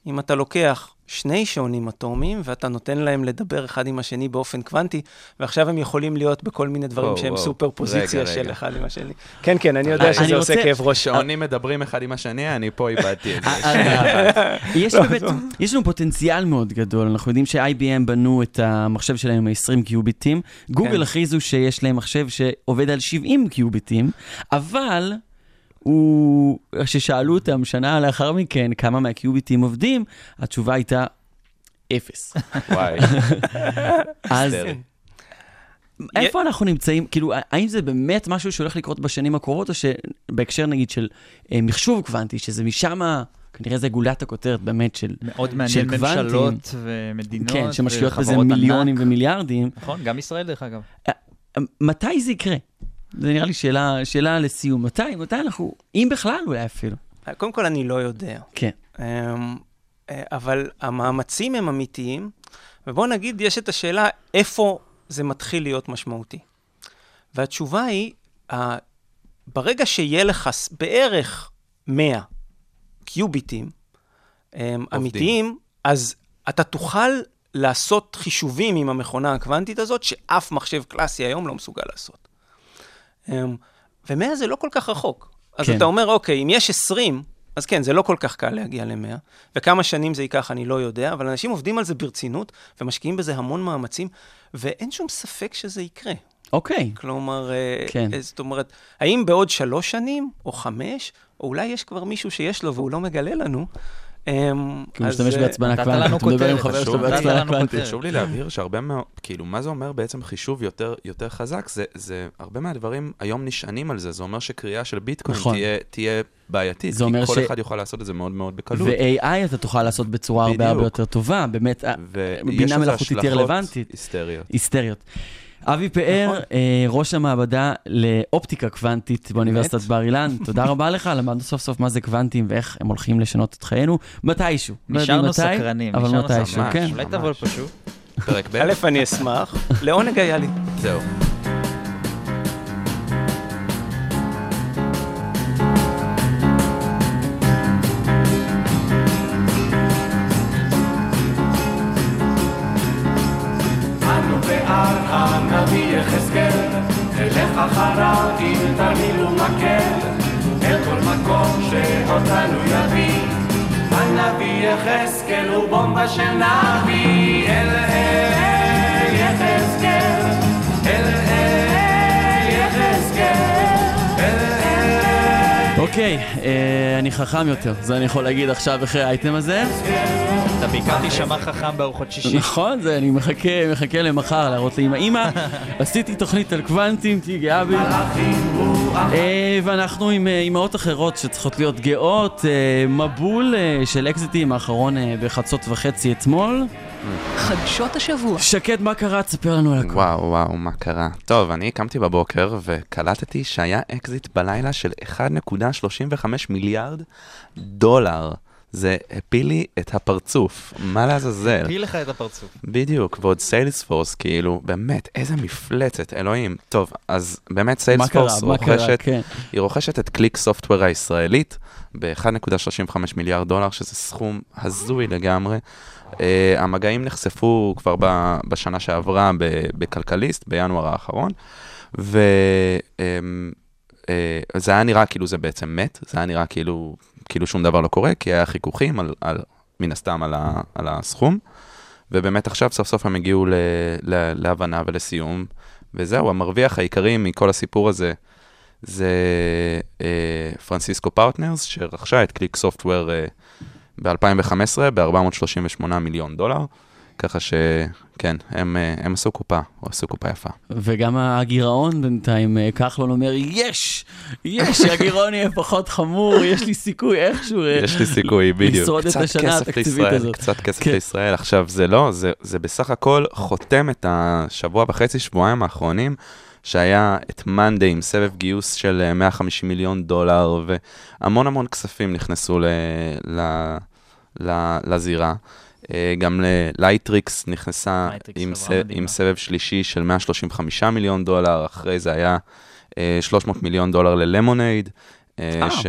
אם אתה לוקח שני שעונים אטומיים ואתה נותן להם לדבר אחד עם השני באופן קוונטי, ועכשיו הם יכולים להיות בכל מיני דברים וואו, שהם וואו. סופר פוזיציה רגע, של רגע. אחד עם השני. כן, כן, אני יודע אני שזה רוצה- עושה כאב ראש. שעונים מדברים אחד עם השני, אני פה איבדתי את זה. אה, יש באמת, יש לנו פוטנציאל מאוד גדול, אנחנו יודעים ש-IBM בנו את המחשב שלהם עם 20 קיוביטים, גוגל כן. הכריזו שיש להם מחשב שעובד על 70 קיוביטים, אבל הוא, כששאלו אותם שנה לאחר מכן כמה מהקיוביטים עובדים, התשובה הייתה אפס. וואי, אז. איפה אנחנו נמצאים, כאילו, האם זה באמת משהו שהולך לקרות בשנים הקרובות, או שבהקשר נגיד של אה, מחשוב קוונטי, שזה משם, כנראה זה גולת הכותרת באמת של, מאוד של מעניין קוונטים. ממשלות ומדינות כן, שמשקיעות בזה מיליונים ענק. ומיליארדים. נכון, גם ישראל דרך אגב. מתי זה יקרה? זה נראה לי שאלה, שאלה לסיום. מתי, מתי אנחנו, אם בכלל אולי אפילו. קודם כל, אני לא יודע. כן. אמ, אה, אבל המאמצים הם אמיתיים, ובואו נגיד, יש את השאלה איפה זה מתחיל להיות משמעותי. והתשובה היא, ברגע שיהיה לך בערך 100 קיוביטים אמ, אמיתיים, אז אתה תוכל לעשות חישובים עם המכונה הקוונטית הזאת, שאף מחשב קלאסי היום לא מסוגל לעשות. אמ, ו-100 זה לא כל כך רחוק. אז כן. אתה אומר, אוקיי, אם יש 20, אז כן, זה לא כל כך קל להגיע ל-100, וכמה שנים זה ייקח אני לא יודע, אבל אנשים עובדים על זה ברצינות, ומשקיעים בזה המון מאמצים, ואין שום ספק שזה יקרה. אוקיי. כלומר, אה, כן. אה, זאת אומרת, האם בעוד שלוש שנים, או חמש, או אולי יש כבר מישהו שיש לו והוא לא מגלה לנו, כי הוא משתמש אה, בהצפנה נתת קוונטית. אתה מדבר עם חבר שלו נתת לנו קוונטית. כותרת. חשוב לי להבהיר שהרבה מאוד, כאילו, מה זה אומר בעצם חישוב יותר, יותר חזק? זה, זה, הרבה מהדברים היום נשענים על זה. זה אומר שקריאה של ביטקוין נכון. תהיה, בעייתית. זה אומר כי כל ש- אחד יוכל לעשות את זה מאוד מאוד בקלות. ו-AI אתה תוכל לעשות בצורה הרבה בדיוק. הרבה יותר טובה, באמת, בינה מלאכותית היא השלכות רלוונטית. היסטריות. היסטריות. אבי פאר, נכון. אה, ראש המעבדה לאופטיקה קוונטית באוניברסיטת בר אילן, תודה רבה לך, למדנו סוף סוף מה זה קוונטים ואיך הם הולכים לשנות את חיינו, מתישהו. לא נשארנו מתי, סקרנים, אבל נשארנו מתישהו, סקרנים. כן. אולי. תבוא פשוט. פרק ב', א', אני אשמח. לעונג היה לי. זהו. תלך אחריו עם תרמיל ומקל, אל כל מקום שאותנו יביא. הנביא יחזקאל הוא בומבה של נביא, אל אל אוקיי, אה, אני חכם יותר, זה אני יכול להגיד עכשיו אחרי האייטם הזה. אתה בעיקר תישמע חכם בארוחות שישי. נכון, זה, אני מחכה, מחכה למחר להראות לאמא. אמא, עשיתי תוכנית על קוונטים, תהיי גאה בי. אה, ואנחנו עם אה, אימהות אחרות שצריכות להיות גאות. מבול של אקזיטים האחרון בחצות וחצי אתמול. חדשות השבוע. שקד, מה קרה? תספר לנו על הכל. וואו, וואו, מה קרה? טוב, אני קמתי בבוקר וקלטתי שהיה אקזיט בלילה של 1.35 מיליארד דולר. זה הפיל לי את הפרצוף, מה לעזאזל? הפיל לך את הפרצוף. בדיוק, ועוד סיילספורס, כאילו, באמת, איזה מפלצת, אלוהים. טוב, אז באמת? סיילספורס? רוכשת, כן. היא רוכשת את קליק סופטוור הישראלית ב-1.35 מיליארד דולר, שזה סכום הזוי לגמרי. Uh, המגעים נחשפו כבר ב- בשנה שעברה בכלכליסט, בינואר האחרון, וזה היה נראה כאילו זה בעצם מת, זה היה נראה כאילו, כאילו שום דבר לא קורה, כי היה חיכוכים על, על, מן הסתם על, ה, על הסכום, ובאמת עכשיו סוף סוף הם הגיעו ל, ל, להבנה ולסיום, וזהו, המרוויח העיקרי מכל הסיפור הזה זה אה, פרנסיסקו פרטנרס, שרכשה את קליק סופטוור אה, ב-2015 ב-438 מיליון דולר, ככה שכן, הם, אה, הם עשו קופה, או עשו קופה יפה. וגם הגירעון בינתיים, אה, כחלון אומר, יש! יש, שהגירעון יהיה פחות חמור, יש לי סיכוי איכשהו. אה, יש לי סיכוי, בדיוק. לשרוד את השנה התקציבית לישראל, הזאת. קצת כסף כן. לישראל. עכשיו, זה לא, זה, זה בסך הכל חותם את השבוע וחצי, שבועיים האחרונים, שהיה את monday עם סבב גיוס של אה, 150 מיליון דולר, והמון המון כספים נכנסו ל, ל, ל, לזירה. אה, גם לייטריקס נכנסה עם, ס. עם סבב שלישי של 135 מיליון דולר, אחרי זה היה אה, 300 מיליון דולר ללמונייד, אה, אה. ש...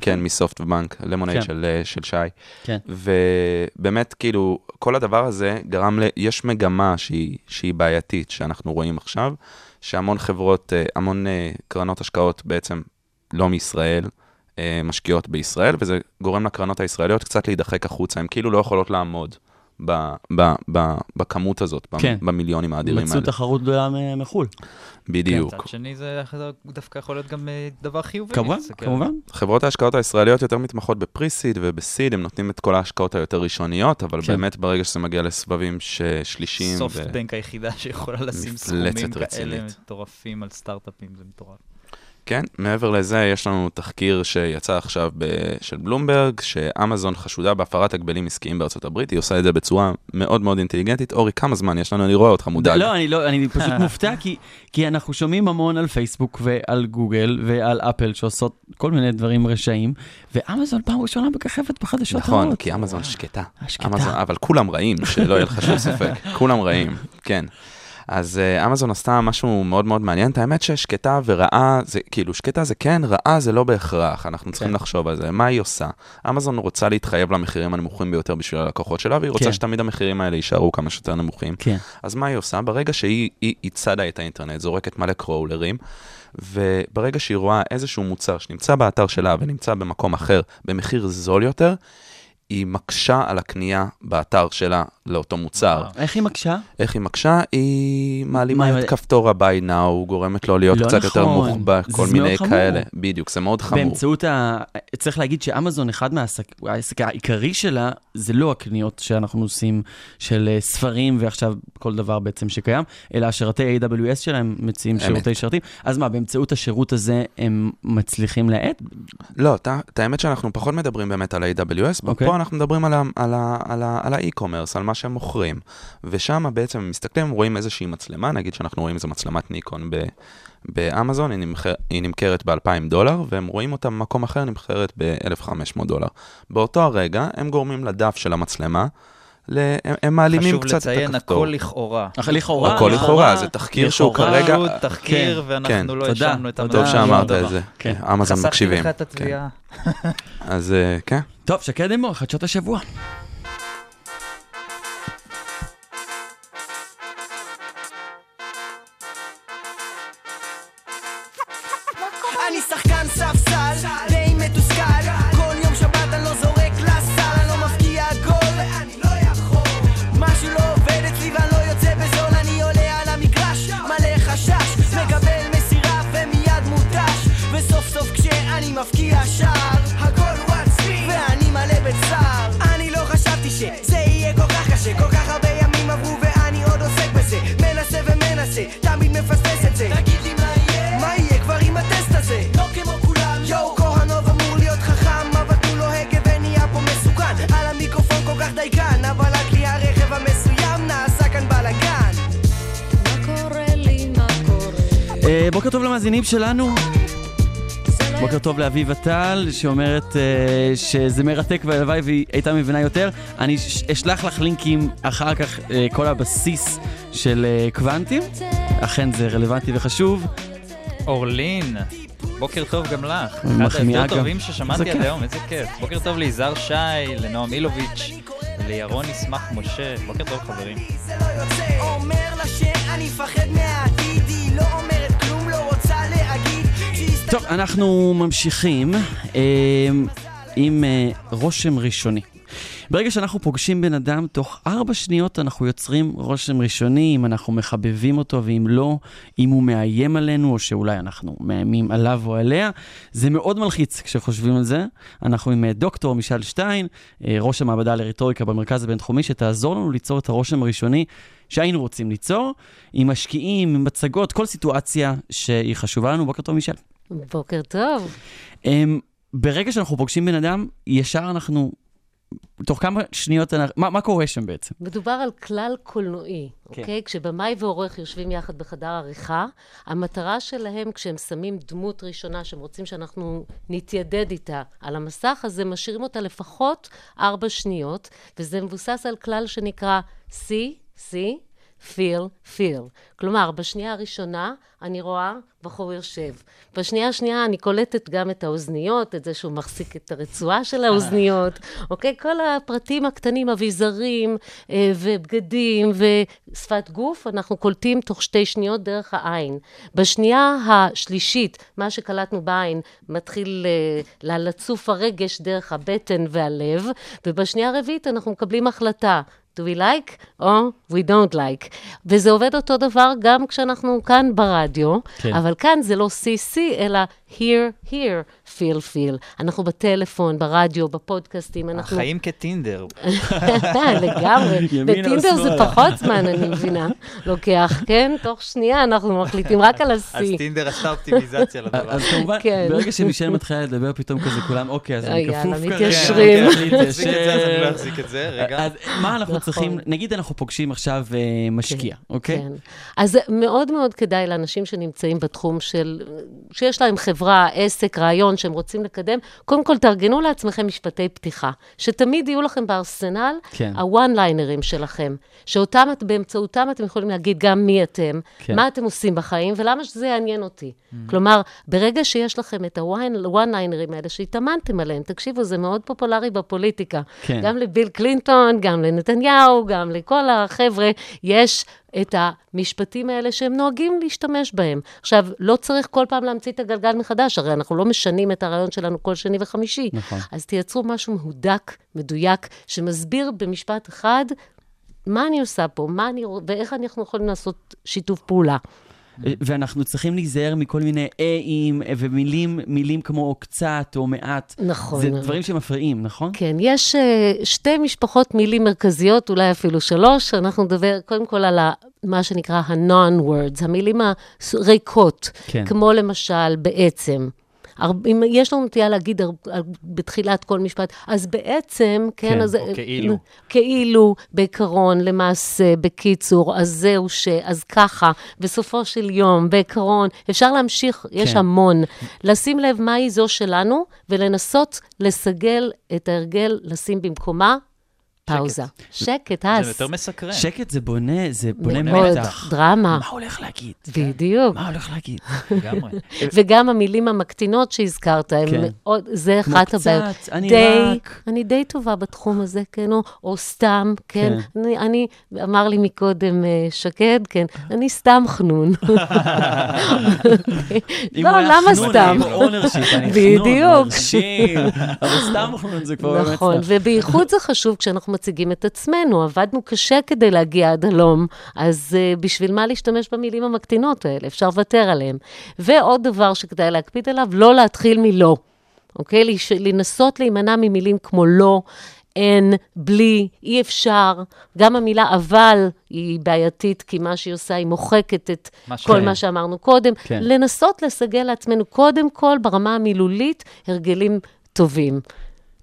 כן, מסופטבנק, למונייד כן. של, אה, של שי. כן. ובאמת, כאילו, כל הדבר הזה גרם ל... יש מגמה שהיא, שהיא בעייתית, שאנחנו רואים עכשיו, שהמון חברות, אה, המון אה, קרנות השקעות בעצם לא מישראל, אה, משקיעות בישראל, וזה גורם לקרנות הישראליות קצת להידחק החוצה, הן כאילו לא יכולות לעמוד ב, ב, ב, בכמות הזאת, כן. כן. במיליונים האדירים מצאו האלה. תחרות גדולה מחו"ל. בדיוק. מצד שני זה דווקא יכול להיות גם אה, דבר חיובי. כמובן, להסתכל. כמובן. חברות ההשקעות הישראליות יותר מתמחות בפרי-סיד ובסיד, הם נותנים את כל ההשקעות היותר ראשוניות, אבל כן. באמת ברגע שזה מגיע לסבבים ש- שלישיים, ו- סופטבנק היחידה שיכולה לשים סכומים כאלה. מטורפים על סטארט-אפים, זה מטורף. כן, מעבר לזה, יש לנו תחקיר שיצא עכשיו ב- של בלומברג, שאמזון חשודה בהפרת הגבלים עסקיים בארצות הברית, היא עושה את זה בצורה מאוד מאוד אינטליגנטית. אורי, כמה זמן יש לנו? אני רואה אותך מודאג. לא, אני לא, אני פשוט מופתע, כי, כי אנחנו שומעים המון על פייסבוק ועל גוגל ועל אפל שעושות כל מיני דברים רשעים, ואמזון פעם ראשונה מככבת בחדשות נכון, הרעות. כי אמזון שקטה. שקטה. אמזון, אבל כולם רעים, שלא יהיה לך שום ספק. כולם רעים, כן. אז uh, אמזון עשתה משהו מאוד מאוד מעניין. את האמת ששקטה ורעה, זה כאילו, שקטה זה כן, רעה זה לא בהכרח, אנחנו צריכים כן. לחשוב על זה. מה היא עושה? אמזון רוצה להתחייב למחירים הנמוכים ביותר בשביל הלקוחות שלה, והיא רוצה כן. שתמיד המחירים האלה יישארו כמה שיותר נמוכים. כן. אז מה היא עושה? ברגע שהיא היא, היא צדה את האינטרנט, זורקת מלא קרולרים, וברגע שהיא רואה איזשהו מוצר שנמצא באתר שלה ונמצא במקום אחר במחיר זול יותר, היא מקשה על הקנייה באתר שלה לאותו מוצר. איך היא מקשה? איך היא מקשה? היא מעלימה מה, את כפתור ה-by now, גורמת לו להיות לא קצת יותר נכון. מוחבא, כל מיני. כאלה. בדיוק, זה מאוד חמור. באמצעות ה... צריך להגיד שאמזון, אחד מהעסק העסק העיקרי שלה, זה לא הקניות שאנחנו עושים של אה, ספרים ועכשיו כל דבר בעצם שקיים, אלא השירותי AWS שלהם מציעים. שירותי שרתים. אז מה, באמצעות השירות הזה הם מצליחים להאט? לא, את האמת שאנחנו פחות מדברים באמת על ה-AWS, אוקיי. פה אנחנו מדברים על ה- על ה- על ה- על ה-e-commerce, על מה שהם מוכרים. ושם בעצם הם מסתכלים, רואים איזושהי מצלמה, נגיד שאנחנו רואים איזו מצלמת ניקון ב- באמזון, היא, נמכר, היא נמכרת ב-2,000 דולר, והם רואים אותה במקום אחר נמכרת ב-1,500 דולר. באותו הרגע הם גורמים לדף של המצלמה, ל- הם, מעלימים חשוב קצת את לציין, הכפתור. הכל לכאורה. אך לכאורה. הכל לכאורה, זה תחקיר שהוא לכאורה. כרגע... פשוט תחקיר, כן, ואנחנו לא תודה, האשמנו את תודה. טוב. שאמרת. את זה, כן. אמזון חסכתי מקשיבים. לך את כן. התביעה. אז אה, כן. טוב, שקד אמור, חדשות השבוע. בוקר טוב למאזינים שלנו. בוקר טוב לאביבה טל, שאומרת אה, שזה מרתק והלוואי והיא הייתה מבינה יותר. אני אשלח לך לינקים אחר כך, אה, כל הבסיס של אה, קוונטים. אכן זה רלוונטי וחשוב. אורלין, בוקר טוב גם לך. אחד מחמיאה היותר גם. טובים איזה ששמעתי כיף. עד היום, איזה כיף. בוקר טוב ליזהר שי, לנועם אילוביץ', לירון ישמח משה. בוקר טוב חברים. לא אומר לה שאני מפחד מהעתיד טוב, אנחנו ממשיכים אה, עם אה, רושם ראשוני. ברגע שאנחנו פוגשים בן אדם, תוך ארבע שניות אנחנו יוצרים רושם ראשוני, אם אנחנו מחבבים אותו ואם לא, אם הוא מאיים עלינו, או שאולי אנחנו מאיימים עליו או עליה. זה מאוד מלחיץ כשחושבים על זה. אנחנו עם אה, דוקטור מישל שטיין, אה, ראש המעבדה לרטוריקה במרכז הבינתחומי, שתעזור לנו ליצור את הרושם הראשוני שהיינו רוצים ליצור, עם משקיעים, עם מצגות, כל סיטואציה שהיא חשובה לנו. בוקר טוב, מישל. בוקר טוב. Um, ברגע שאנחנו פוגשים בן אדם, ישר אנחנו, תוך כמה שניות, אנחנו, מה, מה קורה שם בעצם? מדובר על כלל קולנועי, כן. אוקיי? כשבמאי ועורך יושבים יחד בחדר עריכה, המטרה שלהם, כשהם שמים דמות ראשונה שהם רוצים שאנחנו נתיידד איתה על המסך, אז הם משאירים אותה לפחות ארבע שניות, וזה מבוסס על כלל שנקרא see, see, feel, feel. כלומר, בשנייה הראשונה אני רואה בחור יושב. בשנייה השנייה אני קולטת גם את האוזניות, את זה שהוא מחזיק את הרצועה של האוזניות, אוקיי? כל הפרטים הקטנים, אביזרים אה, ובגדים ושפת גוף, אנחנו קולטים תוך שתי שניות דרך העין. בשנייה השלישית, מה שקלטנו בעין, מתחיל אה, לצוף הרגש דרך הבטן והלב, ובשנייה הרביעית אנחנו מקבלים החלטה. Do we like או we don't like. וזה עובד אותו דבר גם כשאנחנו כאן ברדיו, כן. אבל כאן זה לא CC, אלא here, here, feel, feel. אנחנו בטלפון, ברדיו, בפודקאסטים, אנחנו... החיים כטינדר. לגמרי. ימינה בטינדר זה. פחות זמן, אני מבינה. לוקח, כן? תוך שנייה אנחנו מחליטים רק על אז ה-C. טינדר עשתה אופטימיזציה לדבר. אז כמובן, כן. ברגע שמישל מתחילה לדבר, פתאום כזה כולם, אוקיי, אז אני יאללה, כפוף כרגע. מתיישרים. אוקיי, אני אחזיק את זה, אז אני לא. אז מה אנחנו נכון. צריכים, נגיד אנחנו פוגשים עכשיו אה, משקיע, אוקיי? כן. אז מאוד מאוד כדאי לאנשים שנמצאים בתחום של, שיש להם חברה, עסק, רעיון שהם רוצים לקדם, קודם כל תארגנו לעצמכם משפטי פתיחה, שתמיד יהיו לכם בארסנל כן. הוואן-ליינרים שלכם, שאותם, באמצעותם אתם יכולים להגיד גם מי אתם, כן. מה אתם עושים בחיים ולמה שזה יעניין אותי. כלומר, ברגע שיש לכם את הוואן-ליינרים האלה שהתאמנתם עליהם, תקשיבו, זה מאוד פופולרי בפוליטיקה. כן. גם לביל קלינטון, גם לנתניהו, גם לכל החבר'ה, יש את המשפטים האלה שהם נוהגים להשתמש בהם. עכשיו, לא צריך כל פעם להמציא את הגלגל מחדש, הרי אנחנו לא משנים את הרעיון שלנו כל שני וחמישי. נכון. אז תייצרו משהו מהודק, מדויק, שמסביר במשפט אחד מה אני עושה פה, מה אני, ואיך אנחנו יכולים לעשות שיתוף פעולה. ואנחנו צריכים להיזהר מכל מיני איים ומילים, מילים כמו קצת או מעט. נכון. זה דברים שמפריעים, נכון? כן, יש uh, שתי משפחות מילים מרכזיות, אולי אפילו שלוש. אנחנו נדבר קודם כל על ה, מה שנקרא ה-non-words, המילים הריקות, כן. כמו למשל בעצם. אם יש לנו נטייה להגיד בתחילת כל משפט, אז בעצם, כן, כן, אז... או כאילו. כאילו, בעיקרון, למעשה, בקיצור, אז זהו ש... אז ככה, בסופו של יום, בעיקרון, אפשר להמשיך, יש כן. המון. לשים לב מהי זו שלנו, ולנסות לסגל את ההרגל, לשים במקומה פאוזה. שקט, זה הס. יותר מסקרן. שקט זה בונה, זה בונה מאוד, מתח. דרמה. מה הולך להגיד? בדיוק. מה הולך להגיד? לגמרי. וגם המילים המקטינות שהזכרת, כן. מאוד, זה אחת קצת, הבעיות. אני די, רק. אני די טובה בתחום הזה, כן, או, סתם, כן. כן. אני, אני, אמר לי מקודם אה, שקד, כן, אני סתם חנון. אם לא, הוא היה למה חנון, סתם? אני בדיוק. חנון, מרשים, אבל סתם חנון זה כבר באמת נכון. ובייחוד זה חשוב כשאנחנו מציגים את עצמנו. עבדנו קשה כדי להגיע עד הלום, אז uh, בשביל מה להשתמש במילים המקטינות האלה? אפשר לוותר עליהן. ועוד דבר שכדאי להקפיד עליו, לא להתחיל מלא. אוקיי? לש- לנסות להימנע ממילים כמו לא. אין, בלי, אי אפשר. גם המילה אבל היא בעייתית, כי מה שהיא עושה, היא מוחקת את מה כל ש- מה שאמרנו קודם. כן. לנסות לסגל לעצמנו, קודם כל, ברמה המילולית, הרגלים טובים.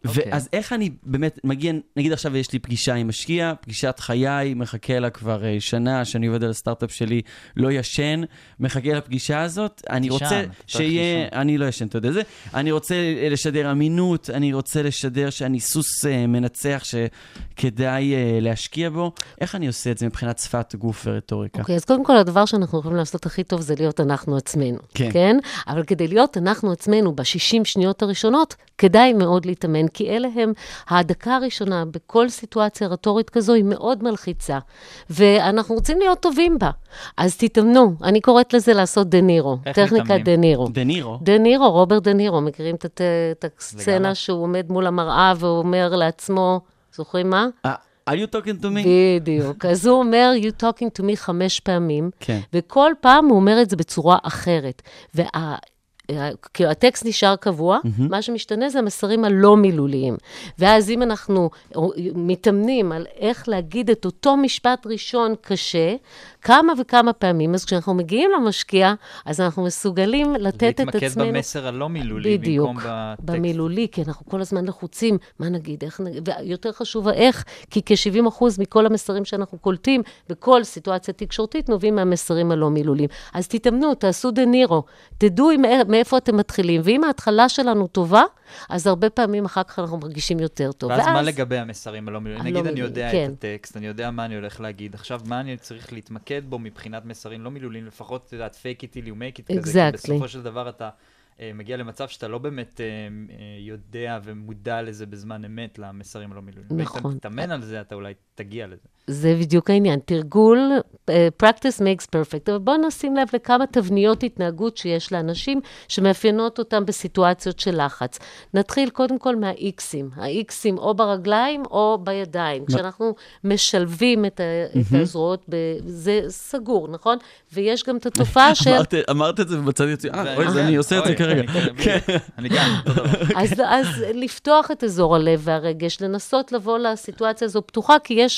אוקיי. ואז איך אני באמת מגיע, נגיד עכשיו יש לי פגישה עם משקיע, פגישת חיי, מחכה לה כבר אה, שנה, שאני עובד על הסטארט-אפ שלי, לא ישן, מחכה לפגישה הזאת, אני רוצה שיהיה. אני לא ישן, אתה יודע זה, אני רוצה לשדר אמינות, אני רוצה לשדר שאני סוס אה, מנצח שכדאי אה, להשקיע בו, איך אני עושה את זה מבחינת שפת גוף ורטוריקה? אוקיי, אז קודם כל, הדבר שאנחנו יכולים לעשות הכי טוב זה להיות אנחנו עצמנו. כן. כן? אבל כדי להיות אנחנו עצמנו ב-60 שניות הראשונות, כדאי מאוד להתאמן, כי אלה הם, הדקה הראשונה בכל סיטואציה רטורית כזו היא מאוד מלחיצה, ואנחנו רוצים להיות טובים בה. אז תתאמנו, אני קוראת לזה לעשות דה נירו, טכניקת? דה נירו. דה נירו. דה נירו, רוברט דה נירו, מכירים את, הסצנה. שהוא עומד מול המראה ואומר לעצמו, זוכרים מה? אה, are you talking to me? בדיוק. אז הוא אומר, you talking to me חמש פעמים, כן. וכל פעם הוא אומר את זה בצורה אחרת. וה... כאילו, הטקסט נשאר קבוע, mm-hmm. מה שמשתנה זה המסרים הלא מילוליים. ואז אם אנחנו מתאמנים על איך להגיד את אותו משפט ראשון קשה, כמה וכמה פעמים, אז כשאנחנו מגיעים למשקיע, אז אנחנו מסוגלים לתת את עצמנו... להתמקד במסר הלא מילולי, בדיוק, במקום בטקסט. במילולי, כי אנחנו כל הזמן לחוצים, מה נגיד, איך נגיד, ויותר חשוב האיך, כי כ-70% מכל המסרים שאנחנו קולטים בכל סיטואציה תקשורתית נובעים מהמסרים הלא מילוליים. אז תתאמנו, תעשו דה נירו, תדעו עם, מאיפה אתם מתחילים, ואם ההתחלה שלנו טובה, אז הרבה פעמים אחר כך אנחנו מרגישים יותר טוב. ואז מה לגבי המסרים הלא מילוליים? נגיד אני מילוליים, יודע כן. את הטקסט, אני יודע מה אני הולך להגיד, עכשיו מה אני צריך להתמקד בו מבחינת מסרים לא מילוליים, לפחות, את יודעת, fake it till you make it כזה, Exactly. כי בסופו של דבר אתה אה, מגיע למצב שאתה לא באמת אה, אה, יודע ומודע לזה בזמן אמת, למסרים הלא מילוליים. נכון. ואם אתה תתאמן על זה, אתה אולי תגיע לזה. זה בדיוק העניין. תרגול, uh, practice makes perfect. אבל בואו נשים לב לכמה תבניות התנהגות שיש לאנשים שמאפיינות אותם בסיטואציות של לחץ. נתחיל קודם כל מהאיקסים. האיקסים או ברגליים או בידיים. כשאנחנו משלבים את, ה- את הזרועות, ב- זה סגור, נכון? ויש גם את התופעה של... אמרת- אמרת את זה ובצד יוצא, אה, אוי, אני עושה את זה כרגע. אני כן. אני גם, אותו דבר. אז, אז לפתוח את אזור הלב והרגש, לנסות לבוא לסיטואציה הזו פתוחה, כי יש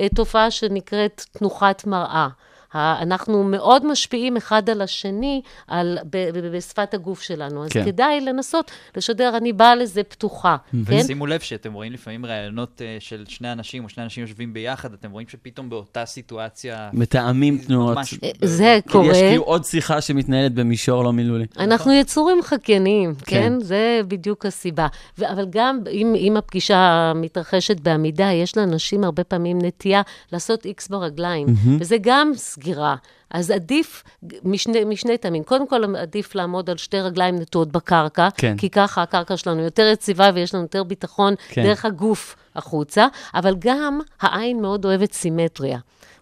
uh, תופעה שנקראת תנוחת מראה. אנחנו מאוד משפיעים אחד על השני על, ב, ב, בשפת הגוף שלנו, אז כן. כדאי לנסות לשדר, אני באה לזה פתוחה, כן? ושימו לב שאתם רואים לפעמים ראיונות אה, של שני אנשים, או שני אנשים יושבים ביחד, אתם רואים שפתאום באותה סיטואציה... מתאמים תנועות. ממש- אה, זה כאילו, קורה. יש כאילו עוד שיחה שמתנהלת במישור לא מילולי. אנחנו יצורים חקייניים, כן. כן? זה בדיוק הסיבה. ו- אבל גם אם, אם הפגישה מתרחשת בעמידה, יש לאנשים הרבה פעמים נטייה לעשות איקס ברגליים, וזה גם סגירה. אז עדיף משני, משני טעמים. קודם כל, עדיף לעמוד על שתי רגליים נטועות בקרקע, כן. כי ככה הקרקע שלנו יותר יציבה ויש לנו יותר ביטחון כן. דרך הגוף החוצה, אבל גם העין מאוד אוהבת סימטריה.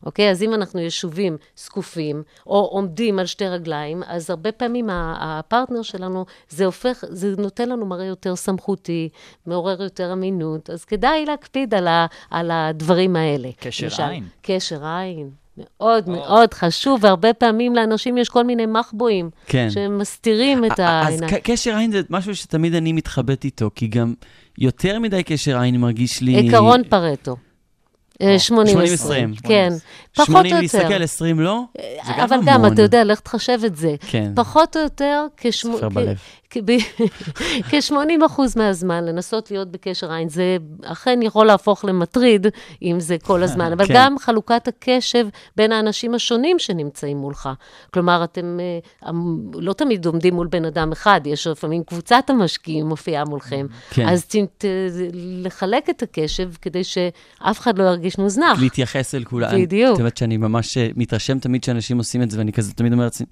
אוקיי? אז אם אנחנו יישובים זקופים, או עומדים על שתי רגליים, אז הרבה פעמים הפרטנר שלנו, זה הופך, זה נותן לנו מראה יותר סמכותי, מעורר יותר אמינות, אז כדאי להקפיד על, ה, על הדברים האלה. קשר למשל, עין. קשר עין. מאוד מאוד חשוב, והרבה פעמים לאנשים יש כל מיני מחבואים, כן. שהם מסתירים את אז העיניים. ק- קשר עין זה משהו שתמיד אני מתחבט איתו, כי גם יותר מדי קשר עין מרגיש לי... עקרון פרטו. אה, 80-20. 80-20. כן. פחות 80 או יותר. אה, להסתכל, 20 לא? זה גם אבל המון. גם, אתה יודע, לך תחשב את זה. כן. פחות או יותר, כשמו- סופר כ- בלב. כ- ב- כ-80 אחוז מהזמן לנסות להיות בקשר עין, זה אכן יכול להפוך למטריד, אם זה כל הזמן, אבל כן. גם חלוקת הקשב בין האנשים השונים שנמצאים מולך. כלומר, אתם אה, אמ, לא תמיד עומדים מול בן אדם אחד, יש לפעמים קבוצת המשקיעים מופיעה מולכם. כן. אז ת- ת- לחלק את הקשב כדי שאף אחד לא ירגיש מוזנח. להתייחס אל כולם. בדיוק. את יודעת שאני ממש אה, מתרשם תמיד שאנשים עושים את זה, ואני כזה תמיד אומר לעצמי,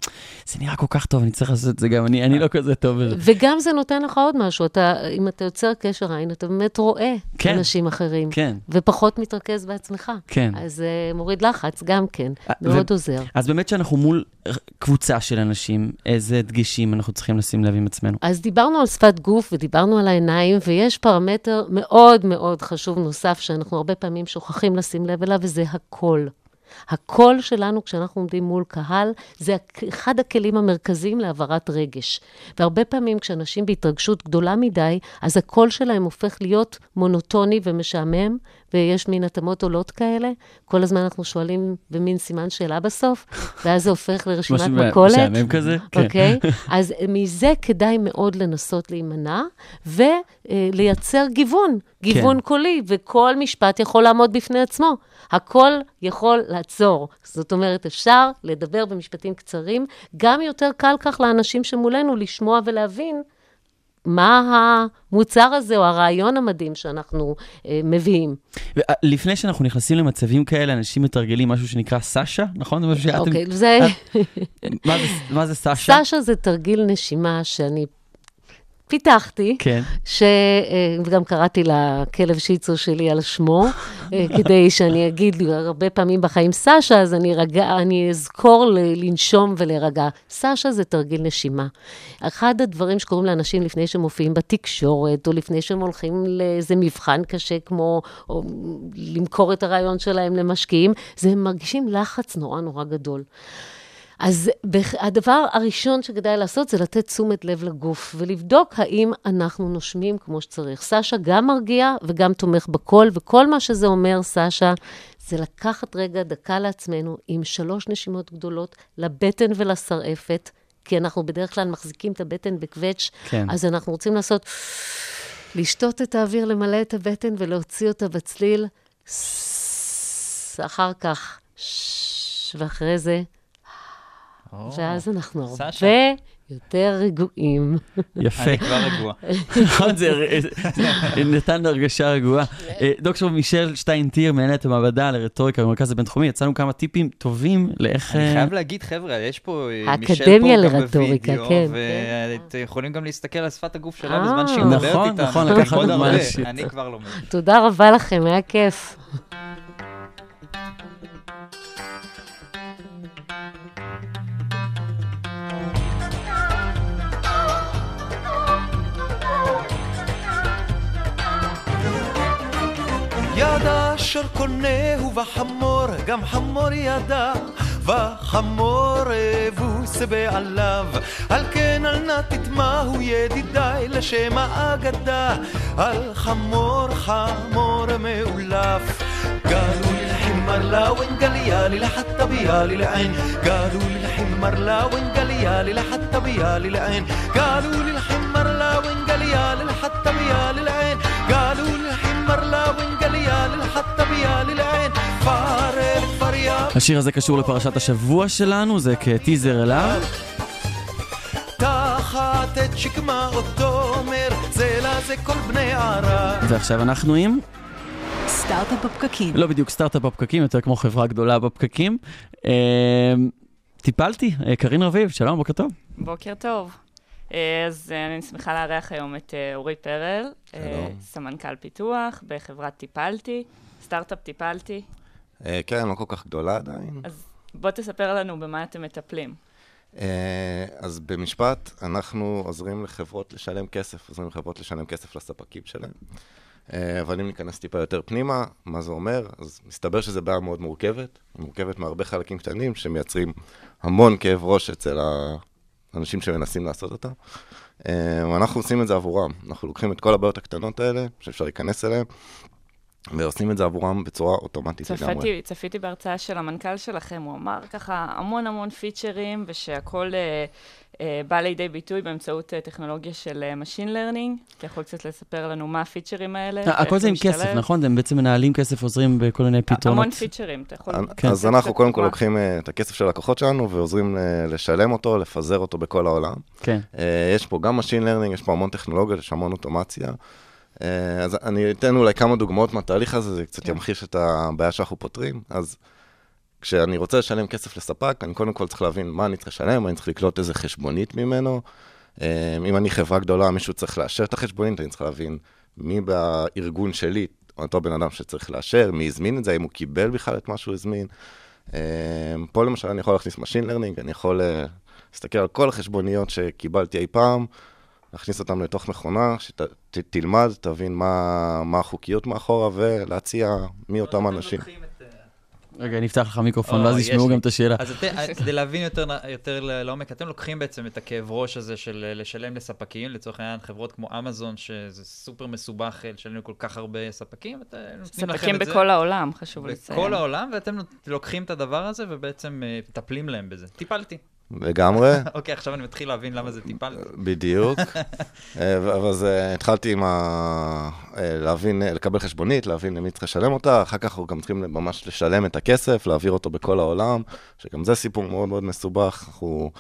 זה נראה כל כך טוב, אני צריך לעשות את זה גם, אני אני לא כזה טוב בזה. וגם זה נותן לך עוד משהו, אתה, אם אתה יוצר קשר עין, אתה באמת רואה כן. אנשים אחרים. כן. ופחות מתרכז בעצמך. כן. אז זה מוריד לחץ גם כן, אה, מאוד ו- עוזר. אז באמת שאנחנו מול קבוצה של אנשים, איזה דגשים אנחנו צריכים לשים לב עם עצמנו. אז דיברנו על שפת גוף ודיברנו על העיניים, ויש פרמטר מאוד מאוד חשוב נוסף שאנחנו הרבה פעמים שוכחים לשים לב אליו, וזה הקול. הקול שלנו כשאנחנו עומדים מול קהל, זה אחד הכלים המרכזיים להעברת רגש. והרבה פעמים כשאנשים בהתרגשות גדולה מדי, אז הקול שלהם הופך להיות מונוטוני ומשעמם, ויש מין התאמות עולות כאלה. כל הזמן אנחנו שואלים במין סימן שאלה בסוף, ואז זה הופך לרשימת משהו מכולת. משעמם כזה? כן. אוקיי? אז מזה כדאי מאוד לנסות להימנע, ולייצר גיוון, גיוון כן. קולי, וכל משפט יכול לעמוד בפני עצמו. הכל יכול לעצור. זאת אומרת, אפשר לדבר במשפטים קצרים, גם יותר קל כך לאנשים שמולנו לשמוע ולהבין מה המוצר הזה או הרעיון המדהים שאנחנו אה, מביאים. לפני שאנחנו נכנסים למצבים כאלה, אנשים מתרגלים משהו שנקרא סאשה, נכון? זה משהו שאתם... אוקיי, זה... מה זה- מה זה סאשה? סשה זה תרגיל נשימה שאני פיתחתי, כן. שגם קראתי לכלב שיצו שלי על שמו, אה, כדי שאני אגיד הרבה פעמים בחיים סשה, אז אני, רגע, אני אזכור ל- לנשום ולהירגע. סשה זה תרגיל נשימה. אחד הדברים שקורים לאנשים לפני שהם מופיעים בתקשורת, או לפני שהם הולכים לאיזה מבחן קשה, כמו או, למכור את הרעיון שלהם למשקיעים, זה הם מרגישים לחץ נורא נורא גדול. אז הדבר הראשון שכדאי לעשות זה לתת תשומת לב לגוף, ולבדוק האם אנחנו נושמים כמו שצריך. סשה גם מרגיע וגם תומך בקול, וכל מה שזה אומר, סשה, זה לקחת רגע, דקה לעצמנו, עם שלוש נשימות גדולות, לבטן ולשרעפת, כי אנחנו בדרך כלל מחזיקים את הבטן בקווץ', כן. אז אנחנו רוצים לעשות, לשתות את האוויר, למלא את הבטן ולהוציא אותה בצליל, אחר כך, ואחרי זה, ואז אנחנו הרבה. יותר רגועים. יפה. אני כבר רגוע. נכון, זה זה נתן הרגשה רגועה. אה, דוקטור מישל שטיינטיר, מנהלת המעבדה לרטוריקה במרכז הבינתחומי, יצאנו כמה טיפים טובים לאיך... אני אה, חייב להגיד, חבר'ה, יש פה, אה, מישל האקדמיה פה גם לרטוריקה, בווידאו, כן. ואתם יכולים גם להסתכל על שפת הגוף שלה אה. בזמן שהיא מדברת נכון, איתנו. נכון, אני לקחת הרבה, אישית. אני כבר לומד. תודה רבה לכם, היה כיף. ידע אשר קונהו בחמור, גם חמור ידע, וחמור אבוס בעליו. על כן אל נא תטמעו ידידיי לשם האגדה, על חמור חמור מאולף. قالوا للحمار لا وين قال يا لي لحتى بيالي العين قالوا للحمار لا وين قال يا لي لحتى بيالي العين قالوا للحمار لا وين قال يا لي لحتى بيالي العين قالوا للحمار لا وين השיר הזה קשור לפרשת השבוע שלנו, זה כטיזר אליו. תחת את שקמה אותו אומר, זה לזה כל בני ערב. ועכשיו אנחנו עם... סטארט-אפ בפקקים. לא בדיוק סטארט-אפ בפקקים, יותר כמו חברה גדולה בפקקים. אה, טיפלתי, אה, קרין רביב, שלום, בוקר טוב. בוקר טוב. אה, אז אה, אני שמחה לארח היום את אה, אורי פרל. סמנכ"ל פיתוח בחברת טיפלתי, סטארט-אפ טיפלתי. כן, לא כל כך גדולה עדיין. אז בוא תספר לנו במה אתם מטפלים. אז במשפט, אנחנו עוזרים לחברות לשלם כסף, עוזרים לחברות לשלם כסף לספקים שלהם. אבל אם ניכנס טיפה יותר פנימה, מה זה אומר? אז מסתבר שזו בעיה מאוד מורכבת. היא מורכבת מהרבה חלקים קטנים שמייצרים המון כאב ראש אצל האנשים שמנסים לעשות אותה. אה, ואנחנו עושים את זה עבורם. אנחנו לוקחים את כל הבעיות הקטנות האלה, שאפשר להיכנס אליהן, ועושים את זה עבורם בצורה אוטומטית לגמרי. צפיתי, צפיתי בהרצאה של המנכ"ל שלכם, הוא אמר ככה המון המון פיצ'רים, ושהכול אה, בא לידי ביטוי באמצעות אה, טכנולוגיה של אה, Machine Learning. אתה יכול קצת לספר לנו מה הפיצ'רים האלה? אה, הכל זה עם כסף, נכון? הם בעצם מנהלים כסף, עוזרים בכל מיני פתרונות. המון פיצ'רים, אתה יכול... כן. אז אנחנו קודם כל לוקחים אה, את הכסף של הלקוחות שלנו ועוזרים אה, לשלם אותו, לפזר אותו בכל העולם. כן. אה, יש פה גם Machine Learning, יש פה המון טכנולוגיות, יש המון אוטומציה. אה, אז אני אתן אולי כמה דוגמאות מהתהליך הזה, זה קצת כן. ימחיש את הבעיה שאנחנו פותרים. אז כשאני רוצה לשלם כסף לספק, אני קודם כל צריך להבין מה אני צריך לשלם, אני צריך לקלוט איזה חשבונית ממנו. אה, אם אני חברה גדולה, מישהו צריך לאשר את החשבונית, אני צריך להבין מי בארגון שלי, אותו בן אדם שצריך לאשר, מי הזמין את זה, האם הוא קיבל בכלל את מה שהוא הזמין. אה, פה למשל אני יכול להכניס Machine Learning, אני יכול אה, להסתכל על כל החשבוניות שקיבלתי אי פעם, להכניס אותן לתוך מכונה, שתלמד, תבין מה, מה החוקיות מאחורה, ולהציע מי אותם אנשים. רגע, נפתח לך מיקרופון, ואז יש ישמעו. גם את השאלה. אז כדי להבין יותר, יותר לעומק, אתם לוקחים בעצם את הכאב ראש הזה של לשלם לספקים, לצורך העניין חברות כמו אמזון, שזה סופר מסובך אה, לשלם לכל כך הרבה ספקים, ואתם נותנים לכם ספקים את זה. בכל העולם, חשוב לציין. בכל העולם, ואתם לוקחים את הדבר הזה ובעצם אה, מטפלים להם בזה. טיפלתי. לגמרי. אוקיי, עכשיו אני מתחיל להבין למה זה טיפלתי. בדיוק. אה, אבל זה, התחלתי עם ה... אה, להבין, אה, לקבל חשבונית, להבין למי צריך לשלם אותה, אחר כך אנחנו גם צריכים ממש לשלם את הכסף, להעביר אותו בכל העולם, שגם זה סיפור מאוד מאוד מסובך. אנחנו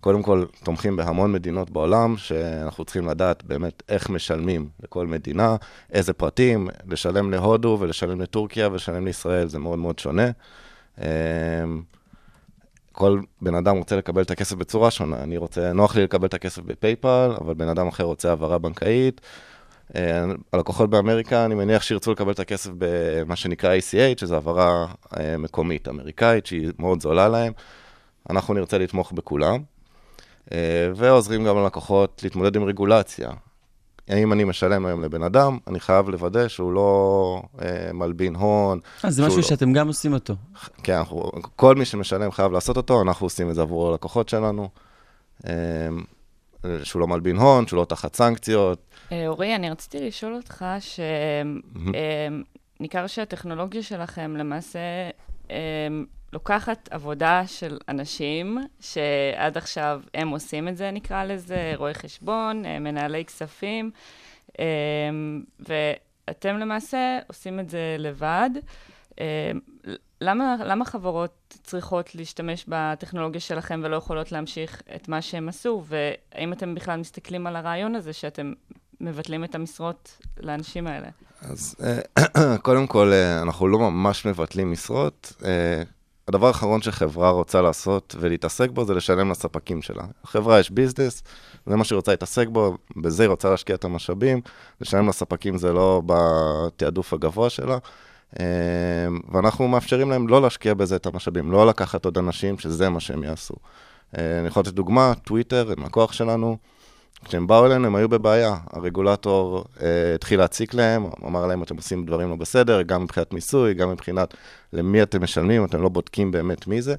קודם כל תומכים בהמון מדינות בעולם, שאנחנו צריכים לדעת באמת איך משלמים לכל מדינה, איזה פרטים, לשלם להודו ולשלם לטורקיה ולשלם לישראל, זה מאוד מאוד שונה. כל בן אדם רוצה לקבל את הכסף בצורה שונה. אני רוצה, נוח לי לקבל את הכסף בפייפל, אבל בן אדם אחר רוצה העברה בנקאית. אה, הלקוחות באמריקה, אני מניח שירצו לקבל את הכסף במה שנקרא ACH, שזו העברה אה, מקומית אמריקאית, שהיא מאוד זולה להם. אנחנו נרצה לתמוך בכולם, אה, ועוזרים גם ללקוחות להתמודד עם רגולציה. אם אני משלם היום לבן אדם, אני חייב לוודא שהוא לא אה, מלבין הון. אה, זה משהו לא- שאתם גם עושים אותו. כן, אנחנו, כל מי שמשלם חייב לעשות אותו, אנחנו עושים את זה עבור הלקוחות שלנו. אה, שהוא לא מלבין הון, שהוא לא תחת סנקציות. אה, אורי, אני רציתי לשאול אותך, שניכר שהטכנולוגיה שלכם למעשה אה, לוקחת עבודה של אנשים שעד עכשיו הם עושים את זה, נקרא לזה, רואי חשבון, אה, מנהלי כספים, אה, ואתם למעשה עושים את זה לבד. אה, למה, למה חברות צריכות להשתמש בטכנולוגיה שלכם ולא יכולות להמשיך את מה שהם עשו? והאם אתם בכלל מסתכלים על הרעיון הזה שאתם מבטלים את המשרות לאנשים האלה? אז קודם כל, אנחנו לא ממש מבטלים משרות. הדבר האחרון שחברה רוצה לעשות ולהתעסק בו זה לשלם לספקים שלה. החברה יש ביזנס, זה מה שהיא רוצה להתעסק בו, בזה היא רוצה להשקיע את המשאבים, לשלם לספקים זה לא בתעדוף הגבוה שלה. אה, ואנחנו מאפשרים להם לא להשקיע בזה את המשאבים, לא לקחת עוד אנשים שזה מה שהם יעשו. אה, אני יכול לתת דוגמה, טוויטר, הם לקוח שלנו, כשהם באו אלינו הם היו בבעיה. הרגולטור אה, התחיל להציק להם, אמר להם, אתם עושים דברים לא בסדר, גם מבחינת מיסוי, גם מבחינת למי אתם משלמים, אתם לא בודקים באמת מי זה.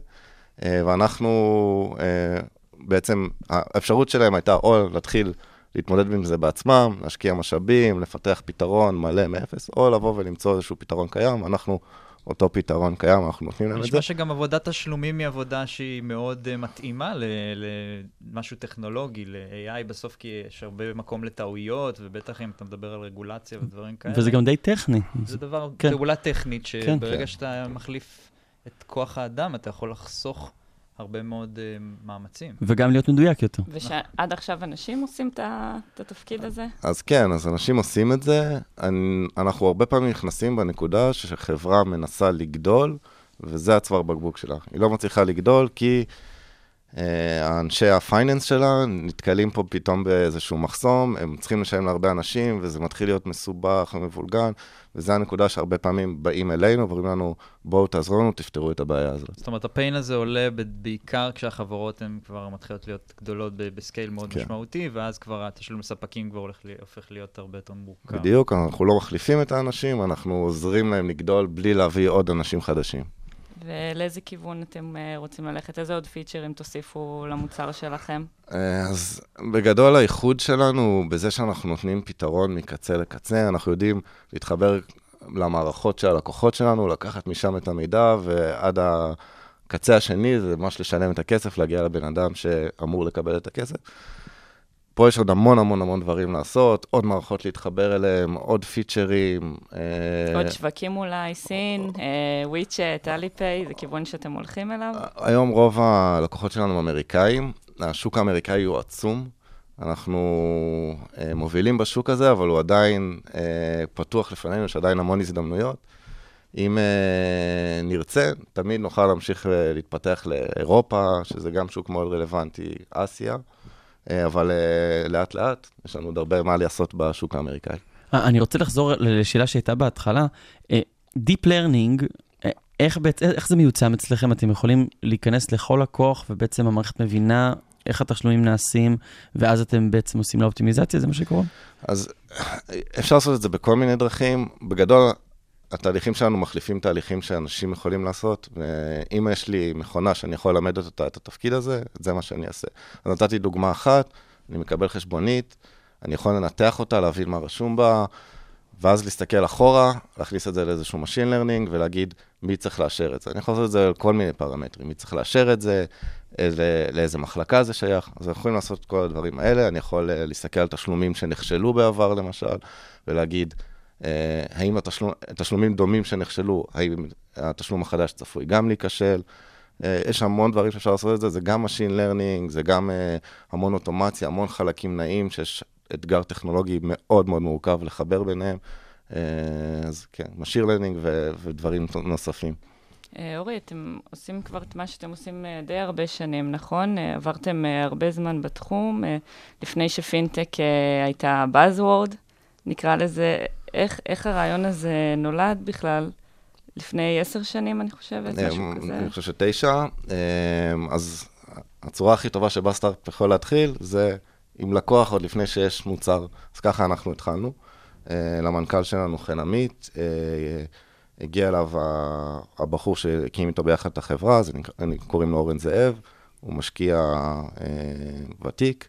אה, ואנחנו, אה, בעצם, האפשרות שלהם הייתה או להתחיל להתמודד עם זה בעצמם, להשקיע משאבים, לפתח פתרון מלא מאפס, או לבוא ולמצוא איזשהו פתרון קיים. אנחנו, אותו פתרון קיים, אנחנו נותנים להם את זה. נשמע שגם עבודת תשלומים היא עבודה שהיא מאוד uh, מתאימה ל- למשהו טכנולוגי, ל-AI בסוף, כי יש הרבה מקום לטעויות, ובטח אם אתה מדבר על רגולציה ודברים כאלה. וזה גם די טכני. זה דבר, כן. פעולה טכנית, כן. שברגע כן. שאתה מחליף את כוח האדם, אתה יכול לחסוך הרבה מאוד uh, מאמצים. וגם להיות מדויק יותר. ושעד עכשיו אנשים עושים את התפקיד הזה? אז כן, אז אנשים עושים את זה. אני, אנחנו הרבה פעמים נכנסים בנקודה שחברה מנסה לגדול, וזה הצוואר בקבוק שלה. היא לא מצליחה לגדול כי אה, האנשי הפייננס שלה נתקלים פה פתאום באיזשהו מחסום, הם צריכים לשלם להרבה אנשים, וזה מתחיל להיות מסובך ומבולגן, וזו הנקודה שהרבה פעמים באים אלינו ואומרים לנו, בואו תעזרו לנו, תפתרו את הבעיה הזאת. זאת אומרת, הפיין הזה עולה בעיקר כשהחברות הן כבר מתחילות להיות גדולות בסקייל מאוד כן. משמעותי, ואז כבר התשלום לספקים כבר הולך, הופך להיות הרבה יותר מורכב. בדיוק, אנחנו לא מחליפים את האנשים, אנחנו עוזרים להם לגדול בלי להביא עוד אנשים חדשים. ולאיזה כיוון אתם אה, רוצים ללכת? איזה עוד פיצ'רים תוסיפו למוצר שלכם? אה, אז בגדול הייחוד שלנו הוא בזה שאנחנו נותנים פתרון מקצה לקצה, אנחנו יודעים להתחבר למערכות של הלקוחות שלנו, לקחת משם את המידע, ועד הקצה השני זה ממש לשלם את הכסף, להגיע לבן אדם שאמור לקבל את הכסף. פה יש עוד המון המון המון דברים לעשות, עוד מערכות להתחבר אליהם, עוד פיצ'רים. אה, עוד שווקים אולי, סין, אה, וויצ'ט, אליפיי, זה כיוון שאתם הולכים אליו? היום רוב הלקוחות שלנו הם אמריקאים, השוק האמריקאי הוא עצום. אנחנו אה, מובילים בשוק הזה, אבל הוא עדיין אה, פתוח לפנינו, יש עדיין המון הזדמנויות. אם אה, נרצה, תמיד נוכל להמשיך אה, להתפתח לאירופה, שזה גם שוק מאוד רלוונטי, אסיה, אה, אבל אה, לאט-לאט יש לנו עוד הרבה מה לעשות בשוק האמריקאי. אה, אני רוצה לחזור לשאלה שהייתה בהתחלה. אה, Deep Learning, אה, איך, בעצ- איך זה מיוצם אצלכם? אתם יכולים להיכנס לכל לקוח, ובעצם המערכת מבינה איך התשלומים נעשים, ואז אתם בעצם עושים לה אופטימיזציה, זה מה שקורה? אז אפשר לעשות את זה בכל מיני דרכים. בגדול, התהליכים שלנו מחליפים תהליכים שאנשים יכולים לעשות, ואם יש לי מכונה שאני יכול ללמד אותה את התפקיד הזה, זה מה שאני אעשה. אז נתתי דוגמה אחת, אני מקבל חשבונית, אני יכול לנתח אותה, להבין מה רשום בה, ואז להסתכל אחורה, להכניס את זה לאיזשהו Machine Learning ולהגיד מי צריך לאשר את זה. אני יכול לעשות את זה על כל מיני פרמטרים, מי צריך לאשר את זה, איזה, לאיזה מחלקה זה שייך. אז אנחנו יכולים לעשות את כל הדברים האלה. אני יכול אה, להסתכל על תשלומים שנכשלו בעבר, למשל, ולהגיד, האם התשלום, תשלומים דומים שנכשלו, האם התשלום החדש צפוי גם להיכשל. אה, יש המון דברים שאפשר לעשות את זה, זה גם Machine Learning, זה גם אה, המון אוטומציה, המון חלקים נעים, שיש אתגר טכנולוגי מאוד מאוד מורכב לחבר ביניהם. אה, אז כן, Machine Learning ו- ודברים נוספים. אה, אורי, אתם עושים כבר את מה שאתם עושים אה, די הרבה שנים, נכון? אה, עברתם אה, הרבה זמן בתחום, אה, לפני שפינטק אה, הייתה Buzzword, נקרא לזה. איך, איך הרעיון הזה נולד בכלל? לפני עשר שנים, אני חושבת, משהו אה, כזה. אני חושב שתשע. אה, אז הצורה הכי טובה שבה סטארט יכול להתחיל, זה עם לקוח עוד לפני שיש מוצר. אז ככה אנחנו התחלנו. אה, למנכ"ל שלנו, חן עמית, הגיע אליו הבחור שהקים איתו ביחד את החברה, זה נקרא- קוראים לו אורן זאב, הוא משקיע ותיק.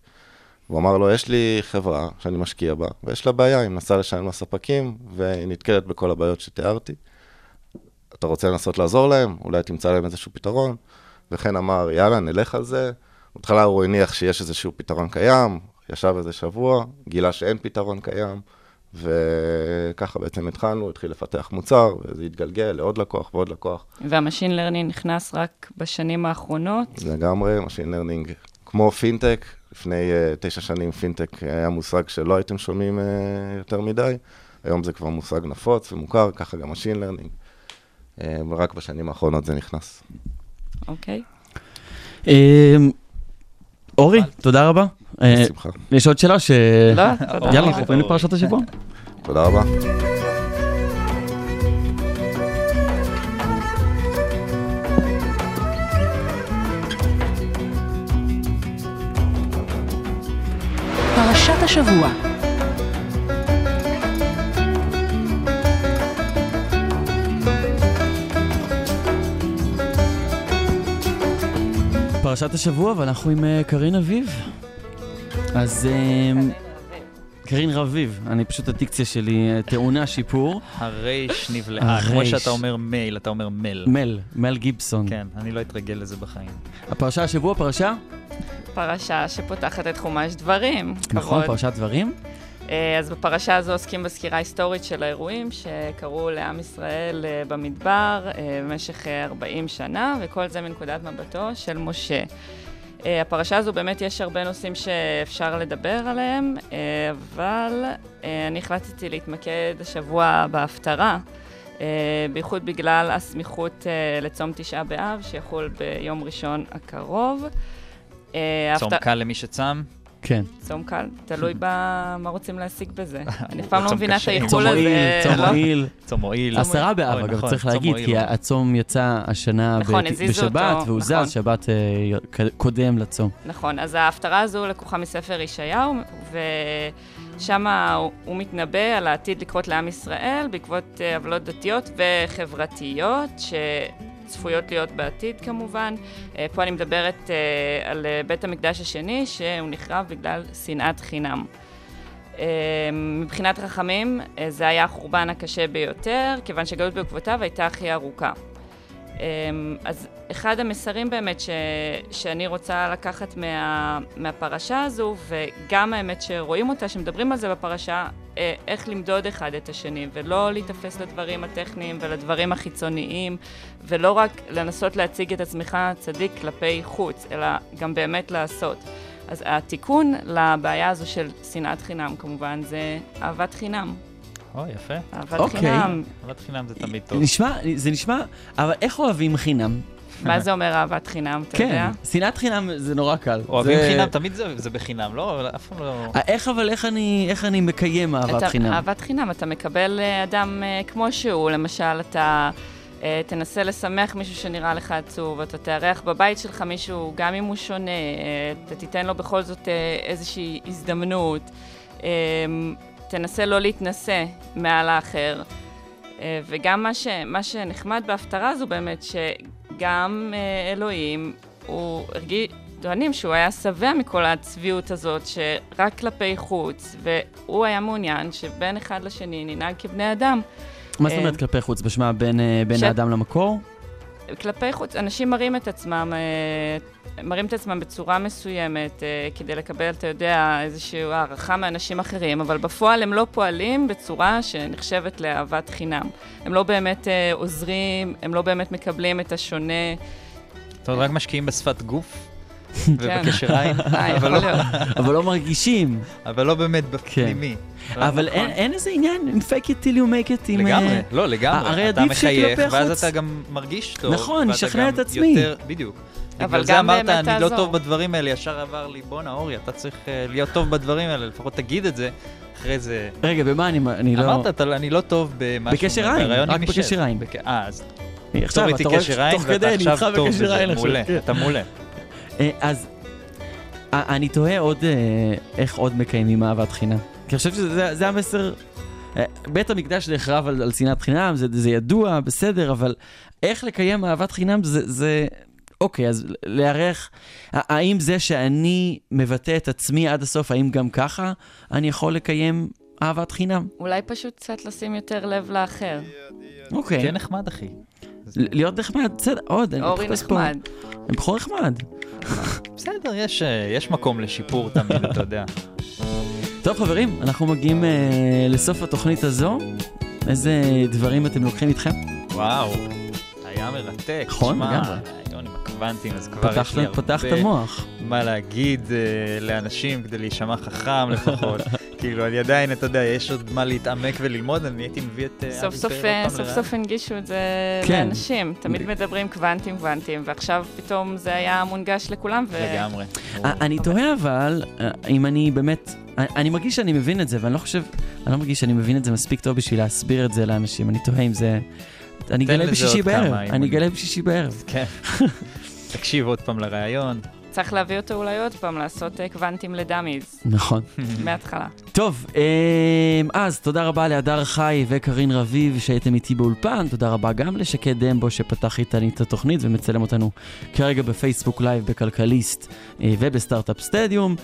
הוא אמר לו, יש לי חברה שאני משקיע בה, ויש לה בעיה, היא מנסה לשלם לספקים, והיא נתקלת בכל הבעיות שתיארתי. אתה רוצה לנסות לעזור להם? אולי תמצא להם איזשהו פתרון? וכן אמר, יאללה, נלך על זה. בהתחלה הוא הניח שיש איזשהו פתרון קיים, ישב איזה שבוע, גילה שאין פתרון קיים, וככה בעצם התחלנו, התחיל לפתח מוצר, וזה התגלגל לעוד לקוח ועוד לקוח. וה machine learning נכנס רק בשנים האחרונות. לגמרי, Machine Learning, כמו פינטק, לפני אה, תשע שנים פינטק היה מושג שלא הייתם שומעים אה, יותר מדי, היום זה כבר מושג נפוץ ומוכר, ככה גם Machine Learning, אה, ורק בשנים האחרונות זה נכנס. אוקיי. אמ, אורי, תודה רבה. אה, בשמחה. יש עוד שאלה ש... לא, תודה יאללה, רבה. עוברים לפרשת השבוע. תודה רבה. השבוע. פרשת השבוע, ואנחנו עם אה, קרין אביב. אז... קרין רביב, אני פשוט הדיקציה שלי טעונה שיפור. הרייש נבלעה, כמו. שאתה אומר מייל, אתה אומר מל. מל, מל גיבסון. כן, אני לא אתרגל לזה בחיים. הפרשה השבוע, פרשה? פרשה שפותחת את חומש דברים. נכון. פרשת דברים? אה, אז בפרשה הזו עוסקים בסקירה היסטורית של האירועים שקרו לעם ישראל אה, במדבר אה, במשך אה, 40 שנה, וכל זה מנקודת מבטו של משה. אה, הפרשה הזו באמת יש הרבה נושאים שאפשר לדבר עליהם, אה, אבל אה, אני החלטתי להתמקד השבוע בהפטרה, בייחוד בגלל הסמיכות לצום תשעה באב, שיחול ביום ראשון הקרוב. צום קל למי שצם. כן. צום קל, תלוי במה רוצים להשיג בזה. אני אף פעם לא צום מבינה את. האיחול צום הזה. מועיל, צום לא? מועיל. צום מועיל. עשרה באב, אגב, נכון, צריך צום להגיד. כי הצום יצא השנה נכון, בשבת, והוא נכון. זז שבת אה, קודם לצום. נכון, אז ההפטרה הזו לקוחה מספר ישעיהו, ושם הוא, מתנבא על העתיד לקרות לעם ישראל בעקבות אה, עוולות דתיות וחברתיות, שצפויות להיות בעתיד כמובן. אה, פה אני מדברת אה, על אה, בית המקדש השני, שהוא נחרב בגלל שנאת חינם. מבחינת רחמים, זה היה החורבן הקשה ביותר, כיוון שהגלות בעקבותיו הייתה הכי ארוכה. אז אחד המסרים באמת ש, שאני רוצה לקחת מה, מהפרשה הזו, וגם האמת שרואים אותה, שמדברים על זה בפרשה, איך למדוד אחד את השני, ולא להיתפס לדברים הטכניים ולדברים החיצוניים, ולא רק לנסות להציג את עצמך צדיק כלפי חוץ, אלא גם באמת לעשות. אז התיקון לבעיה הזו של שנאת חינם, כמובן, זה אהבת חינם. או, יפה. אהבת אוקיי. חינם. אהבת חינם זה תמיד טוב. נשמע, זה נשמע, אבל איך אוהבים חינם? מה זה אומר אהבת חינם, אתה יודע? כן, שנאת חינם זה נורא קל. אוהבים זה- חינם, תמיד זה זה בחינם, לא? אבל אף פעם לא... אה, איך אבל, איך אני, איך אני מקיים אהבת אתה, חינם? אהבת חינם, אתה מקבל אה, אדם אה, כמו שהוא, למשל, אתה תנסה לשמח מישהו שנראה לך עצוב, אתה תארח בבית שלך מישהו, גם אם הוא שונה, אתה תיתן לו בכל זאת איזושהי הזדמנות, אה, תנסה לא להתנשא מעל האחר. וגם מה, ש, מה שנחמד בהפטרה הזו באמת, שגם אה, אלוהים, הוא הרגיש, טוענים שהוא היה שבע מכל הצביעות הזאת, שרק כלפי חוץ, והוא היה מעוניין שבין אחד לשני ננהג כבני אדם. מה זאת אה, אומרת כלפי חוץ? בשמה בין, אה, בין ש- האדם למקור? כלפי חוץ, אנשים מראים את עצמם, אה, מראים את עצמם בצורה מסוימת אה, כדי לקבל, אתה יודע, איזושהי הערכה מאנשים אחרים, אבל בפועל הם לא פועלים בצורה שנחשבת לאהבת חינם. הם לא באמת אה, עוזרים, הם לא באמת מקבלים את השונה. זאת אומרת, רק משקיעים בשפת גוף ובקשר עין, אבל יכול לא-. אבל לא מרגישים. אבל לא באמת בפנימי. אבל אין, אין איזה עניין עם fake it till you make it. לגמרי, אה, לא, לגמרי. אתה מחייך, ואז. אתה גם מרגיש טוב. נכון, נשכנע גם את עצמי. בדיוק. אבל בגלל זה גם אמרת, באמת אני לא תעזור." טוב בדברים האלה, ישר עבר לי, בואנה, אורי, אתה צריך אה, להיות טוב בדברים האלה, לפחות תגיד את זה. אחרי זה... רגע, במה אני, אני לא... אמרת, אתה- אני לא טוב במשהו. בקשר עין, רק. בקשר עין. בק- אה, אז... עכשיו, אתה רואה תוך כדי, אני איתך בקשר עין עכשיו, מעולה, כן. אתה מעולה. אה, אז אה, אני תוהה עוד אה, איך עוד מקיימים אהבת חינם. כי אני חושב שזה זה- זה המסר... בית המקדש נחרב על, על שנאת חינם, זה, זה ידוע, בסדר, אבל איך לקיים אהבת חינם זה... זה... אוקיי, אז לארח, האם זה שאני מבטא את עצמי עד הסוף, האם גם ככה אני יכול לקיים אהבת חינם? אולי פשוט קצת לשים יותר לב לאחר. אוקיי. תהיה נחמד, אחי. להיות נחמד, בסדר, עוד, אני אורי. נחמד. אני בחור נחמד. בסדר, יש, אה, יש מקום לשיפור תמיד, אתה יודע. טוב חברים, אנחנו מגיעים אה, לסוף התוכנית הזו. איזה דברים אתם לוקחים איתכם? וואו, היה מרתק. נכון, לגמרי. הרעיון עם הקוונטים, אז כבר פתחת- יש לי הרבה... פתחת מוח. מה להגיד אה, לאנשים כדי להישמע חכם לפחות. כאילו, אני עדיין, אתה יודע, יש עוד מה להתעמק וללמוד, אני הייתי מביא את... אה, סוף סוף, אה, סוף. סוף הנגישו את זה כן. לאנשים. תמיד מדברים קוונטים קוונטים, ועכשיו פתאום זה היה מונגש לכולם. ו... לגמרי. אני תוהה אבל, אם אני באמת, אני- מרגיש שאני מבין את זה, ואני לא חושב, אני לא מרגיש שאני מבין את זה מספיק טוב בשביל להסביר את זה לאנשים. אני תוהה אם זה... אני אגלה בשישי בערב, אני. אגלה בשישי בערב. כן. תקשיב עוד פעם לראיון. צריך להביא אותו אולי עוד פעם, לעשות אה, קוונטים ל dummies. נכון. מההתחלה. טוב, אמ, אז תודה רבה להדר חי וקרין רביב שהייתם איתי באולפן, תודה רבה גם לשקד דמבו שפתח איתנו את התוכנית ומצלם אותנו כרגע בפייסבוק live בכלכליסט אה, ובסטארט-אפ סטדיום.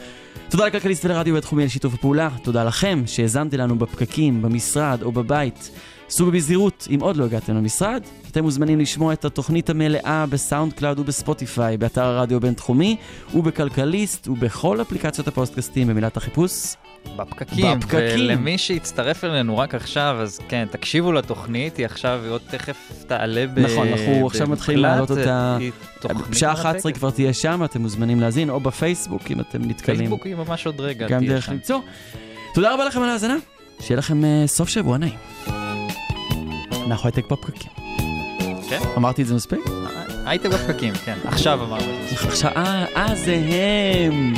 תודה לכלכליסט ולרדיו הבינתחומי על שיתוף הפעולה, תודה לכם שהאזנתם לנו בפקקים, במשרד או בבית. סעו בזהירות אם עוד לא הגעתם למשרד. אתם מוזמנים לשמוע את התוכנית המלאה בסאונד קלאוד ובספוטיפיי, באתר הרדיו הבינתחומי ובכלכליסט ובכל אפליקציות הפוסטקאסטים במילת החיפוש. בפקקים. בפקקים. ולמי שהצטרף אלינו רק עכשיו, אז כן, תקשיבו לתוכנית, היא עכשיו, היא עוד תכף תעלה ב... נכון, אנחנו עכשיו מתחילים להעלות אותה, היא תוכנית בשעה 11 מרתקת. כבר תהיה שם, אתם מוזמנים להאזין, או בפייסבוק, אם אתם נתקלים. פייסבוק היא ממש עוד רגע. גם דרך. למצוא. תודה רבה לכם על ההאזנה, שיהיה לכם אה, סוף שבוע נעים. אנחנו הייטק בפקקים. כן? אמרתי את זה מספיק? אה, הייתם בפקקים, כן. עכשיו אמרנו את זה. עכשיו, אה, אה, זה הם.